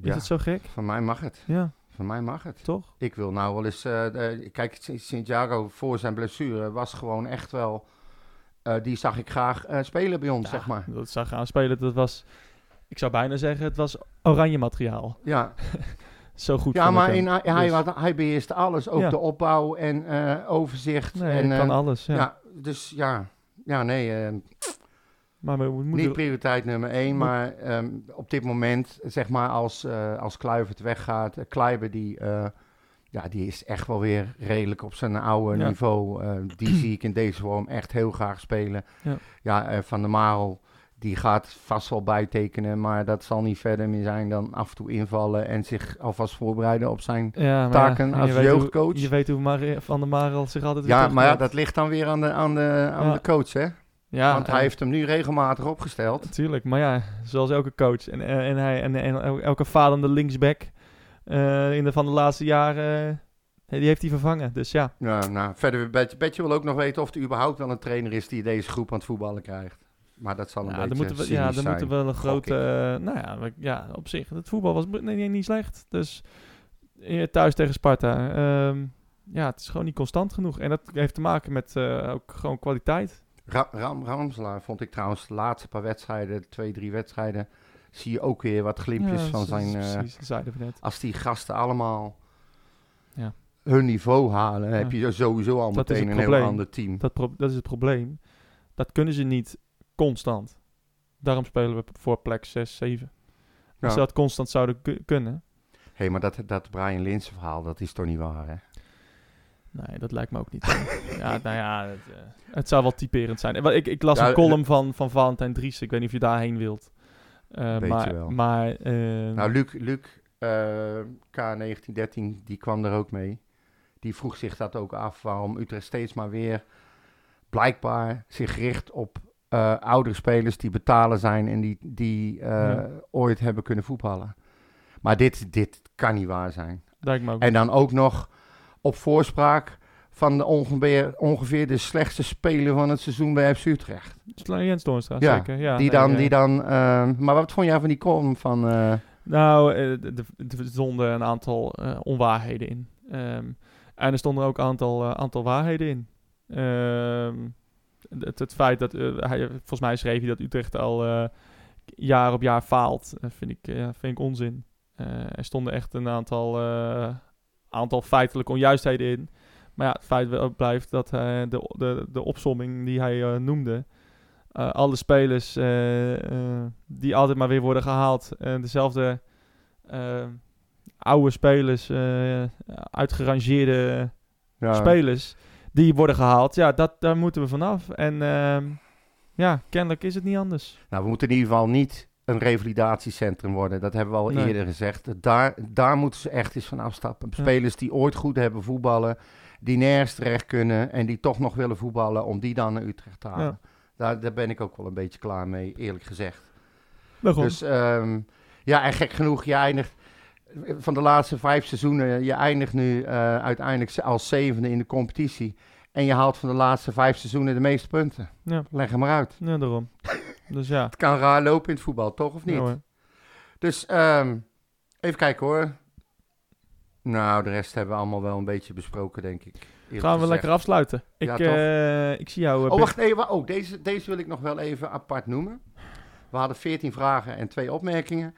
S1: Is het zo gek?
S2: van mij mag het.
S1: Ja,
S2: Van mij mag het.
S1: toch?
S2: Ik wil nou wel eens. eh, kijk, Santiago voor zijn blessure was gewoon echt wel. eh, die zag ik graag eh, spelen bij ons,
S1: Ja,
S2: zeg maar.
S1: Dat zag gaan spelen, dat was, ik zou bijna zeggen, het was oranje materiaal. *laughs*
S2: Ja,
S1: Zo goed
S2: ja maar in, hij,
S1: Dus-
S2: had- hij beheerste alles. Ook
S1: Ja.
S2: de opbouw en overzicht.
S1: Nee,
S2: en,
S1: hij kan alles, ja.
S2: ja. dus ja. Ja, nee,
S1: Maar we moeten...
S2: niet prioriteit nummer één. Maar ehm, op dit moment, zeg maar, als, eh als Kluivert weggaat, uh, Kleiber die, eh, ja, die is echt wel weer redelijk op zijn oude
S1: Ja.
S2: niveau. Die zie ik in deze vorm echt heel graag spelen.
S1: Ja.
S2: Ja, Van der Marel, die gaat vast wel bijtekenen, maar dat zal niet verder meer zijn dan af en toe invallen en zich alvast voorbereiden op zijn...
S1: ja,
S2: taken
S1: ja,
S2: als
S1: je weet hoe-
S2: jeugdcoach.
S1: je weet hoe Mar Van der Marel zich altijd
S2: Ja, maar ja, dat ligt dan weer aan de, aan de, aan de coach, hè?
S1: Ja,
S2: Want hij heeft hem nu regelmatig opgesteld.
S1: Natuurlijk, maar ja, zoals elke coach. En, en, en hij, en, en el- elke falende linksback eh, in de van de laatste jaren, eh, die heeft hij vervangen. Dus ja,
S2: Ja, nou, verder, Betje, Betje wil ook nog weten of er überhaupt wel een trainer is die deze groep aan het voetballen krijgt. Maar dat zal een
S1: ja dan
S2: beetje
S1: moeten we, ja, dan moeten we wel een grote... eh, nou ja, we- ja, op zich, het voetbal was nee, nee, niet slecht. Dus eh, thuis tegen Sparta. ehm, ja, het is gewoon niet constant genoeg. En dat heeft te maken met eh, ook gewoon kwaliteit.
S2: Ra Ram Ramselaar vond ik trouwens de laatste paar wedstrijden, twee, drie wedstrijden, zie je ook weer wat glimpjes
S1: Ja,
S2: van zijn... eh,
S1: Precies,
S2: als die gasten allemaal
S1: Ja.
S2: hun niveau halen,
S1: Ja.
S2: heb je sowieso al
S1: Dat
S2: meteen een heel ander team.
S1: Dat, dat is het probleem. Dat kunnen ze niet constant. Daarom spelen we voor plek 6, 7. Als ze dat constant zouden ku- kunnen.
S2: Hé, maar dat, dat Brian Linsen verhaal, dat is toch niet waar, hè?
S1: Nee, dat lijkt me ook niet. *laughs* ja, nou ja, het, eh, het zou wel typerend zijn. Wel, Ik, ik las
S2: Ja,
S1: een column van, van Valentijn Dries. Ik weet niet of je daarheen wilt. Eh,
S2: Beetje
S1: maar,
S2: wel.
S1: Maar, eh,
S2: Nou, Luc, Luc eh, K1913, die kwam er ook mee. Die vroeg zich dat ook af, waarom Utrecht steeds maar weer blijkbaar zich richt op eh, oudere spelers die betalen zijn en die, die eh,
S1: Ja.
S2: ooit hebben kunnen voetballen. Maar dit, dit kan niet waar zijn. En dan ook nog op voorspraak van de ongeveer, ongeveer de slechtste speler van het seizoen bij FC Utrecht.
S1: Jens Doornstra,
S2: Ja,
S1: zeker. Ja,
S2: die dan, die dan eh, maar wat vond jij van die column van... eh,
S1: Nou, eh, er stonden een aantal eh, onwaarheden in. Ehm, en er stonden ook een aantal, aantal waarheden in. Ehm, het, het feit dat, hij, volgens mij schreef hij dat Utrecht al jaar op jaar faalt, vind, ik, vind ik onzin. Er stonden echt een aantal, aantal feitelijke onjuistheden in. Maar ja, het feit blijft dat eh, de, de, de opsomming die hij eh, noemde, eh, alle spelers die altijd maar weer worden gehaald, en dezelfde oude spelers, uitgerangeerde
S2: ja,
S1: spelers, die worden gehaald. Ja, dat, daar moeten we vanaf. En ehm, ja, kennelijk is het niet anders.
S2: Nou, we moeten in ieder geval niet een revalidatiecentrum worden. Dat hebben we al
S1: Nee.
S2: eerder gezegd. Daar, daar moeten ze echt eens van afstappen. Spelers die ooit goed hebben voetballen, die nergens terecht kunnen en die toch nog willen voetballen, om die dan naar Utrecht te halen.
S1: Ja.
S2: Daar, daar ben ik ook wel een beetje klaar mee, eerlijk gezegd.
S1: Daarom.
S2: Dus ehm, ja, en gek genoeg, je eindigt van de laatste vijf seizoenen, je eindigt nu eh, uiteindelijk als zevende in de competitie. En je haalt van de laatste vijf seizoenen de meeste punten.
S1: Ja.
S2: Leg hem maar uit.
S1: ja, daarom. Dus ja.
S2: Het kan raar lopen in het voetbal, toch of niet?
S1: Ja.
S2: Dus ehm, even kijken hoor. Nou, de rest hebben we allemaal wel een beetje besproken, denk ik.
S1: Gaan we
S2: gezegd.
S1: lekker afsluiten. Ik,
S2: Ja,
S1: eh, ik zie jou... eh,
S2: Oh, wacht even. Oh, deze, deze wil ik nog wel even apart noemen. We hadden 14 vragen en twee opmerkingen.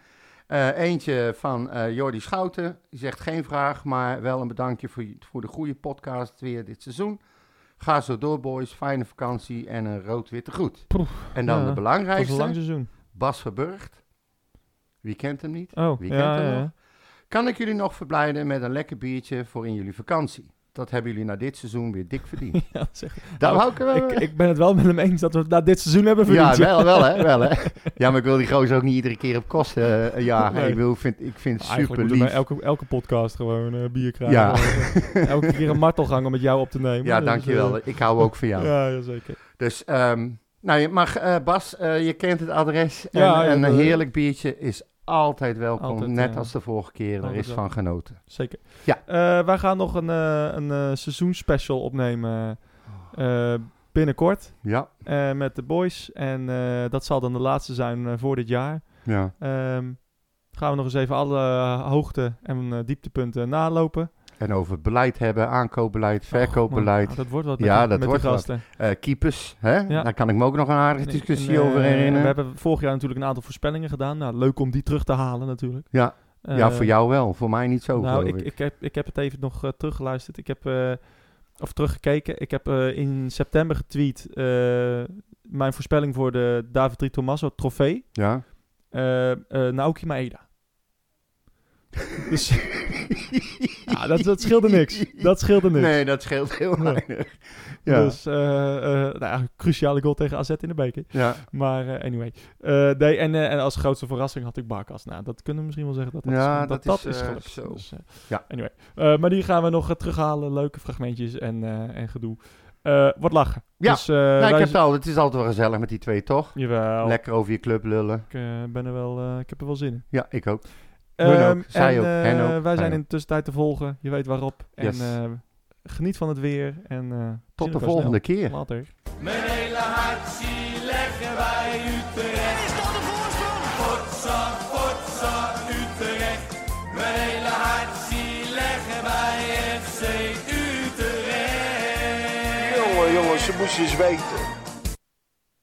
S2: Eh, eentje van Jordi Schouten. Die zegt geen vraag, maar wel een bedankje voor, voor de goede podcast weer dit seizoen. Ga zo door, boys. Fijne vakantie en een rood-witte groet.
S1: Poef,
S2: en dan
S1: ja,
S2: de
S1: Het was een lang
S2: belangrijkste,
S1: seizoen.
S2: Bas Verburgt. Wie kent hem niet?
S1: Oh,
S2: Wie
S1: ja,
S2: kent hem
S1: ja,
S2: nog?
S1: ja.
S2: Kan ik jullie nog verblijden met een lekker biertje voor in jullie vakantie? Dat hebben jullie na dit seizoen weer dik verdiend. *laughs*
S1: Ja, zeg.
S2: Daar
S1: Nou,
S2: hou ik wel
S1: ik, ik ben het wel met hem eens dat we het na dit seizoen hebben verdiend.
S2: Ja, wel, wel hè, wel hè. *laughs* Ja, maar ik wil die gozer ook niet iedere keer op kosten eh, jagen.
S1: Nee.
S2: Ik, wil, vind, ik vind het super lief.
S1: elke, elke podcast gewoon eh, bier krijgen.
S2: Ja.
S1: Eh, *laughs* elke keer een martelgang om met jou op te nemen.
S2: Ja,
S1: Dus,
S2: dankjewel.
S1: eh,
S2: ik hou ook van jou.
S1: ja, zeker.
S2: Dus, ehm, nou, je mag, eh, Bas, eh, je kent het adres. En,
S1: Ja,
S2: en een heerlijk biertje is altijd welkom.
S1: Altijd,
S2: net als de vorige keer. Er is van genoten.
S1: Zeker.
S2: Ja.
S1: Eh, wij gaan nog een, eh een eh, seizoensspecial opnemen eh, binnenkort
S2: Ja,
S1: met de boys. En dat zal dan de laatste zijn voor dit jaar.
S2: ja.
S1: Ehm, gaan we nog eens even alle hoogte- en dieptepunten nalopen.
S2: En over beleid hebben, aankoopbeleid,
S1: Och,
S2: verkoopbeleid,
S1: man, dat wordt wat met,
S2: Ja, dat
S1: met
S2: wordt wat.
S1: gasten.
S2: eh, keepers. Hè?
S1: Ja.
S2: Daar kan ik me ook nog een aardige discussie
S1: en,
S2: over herinneren.
S1: We hebben vorig jaar natuurlijk een aantal voorspellingen gedaan. Nou, leuk om die terug te halen natuurlijk.
S2: Ja. ja,
S1: Eh,
S2: voor jou wel. Voor mij niet zo,
S1: nou, ik,
S2: ik.
S1: ik, heb, ik heb het even nog eh, teruggeluisterd. Ik heb, of teruggekeken. Ik heb in september getweet mijn voorspelling voor de David Tri Tommaso trofee.
S2: Ja.
S1: Naoki Maeda. Dus *laughs* ja, dat, dat scheelde niks. Dat scheelde niks.
S2: Nee, dat scheelt heel weinig. Ja.
S1: Dus, eh, eh, nou ja, cruciale goal tegen AZ in de beker.
S2: ja.
S1: Maar eh, anyway. Nee, en, en als grootste verrassing had ik Barkas. Nou, dat kunnen we misschien wel zeggen dat dat,
S2: Ja,
S1: is, dat,
S2: dat
S1: dat
S2: is,
S1: gelukt.
S2: zo.
S1: Dus,
S2: Ja.
S1: Anyway. Maar die gaan we nog terughalen. Leuke fragmentjes en, en gedoe. Eh wat lachen.
S2: Ja.
S1: Dus, eh,
S2: Nou, ik heb het al. Het is altijd wel gezellig met die twee, toch?
S1: Jawel.
S2: Lekker over je club lullen.
S1: Ik, ben er wel, ik heb er wel zin in.
S2: Ja, ik ook.
S1: Ehm,
S2: Zij
S1: en,
S2: ook.
S1: eh,
S2: Hen ook.
S1: Wij
S2: Zij
S1: zijn in de tussentijd te volgen. Je weet waarop.
S2: Yes.
S1: En eh, geniet van het weer. En, eh,
S2: Tot de volgende
S1: snel.
S2: keer.
S1: Later.
S3: Mijn hele hart zie leggen wij Utrecht. Is dat de voorsprong? Potsa, potsa, Utrecht. Mijn hele hart zie leggen wij FC Utrecht.
S4: Jongen, jongens, ze moesten eens weten.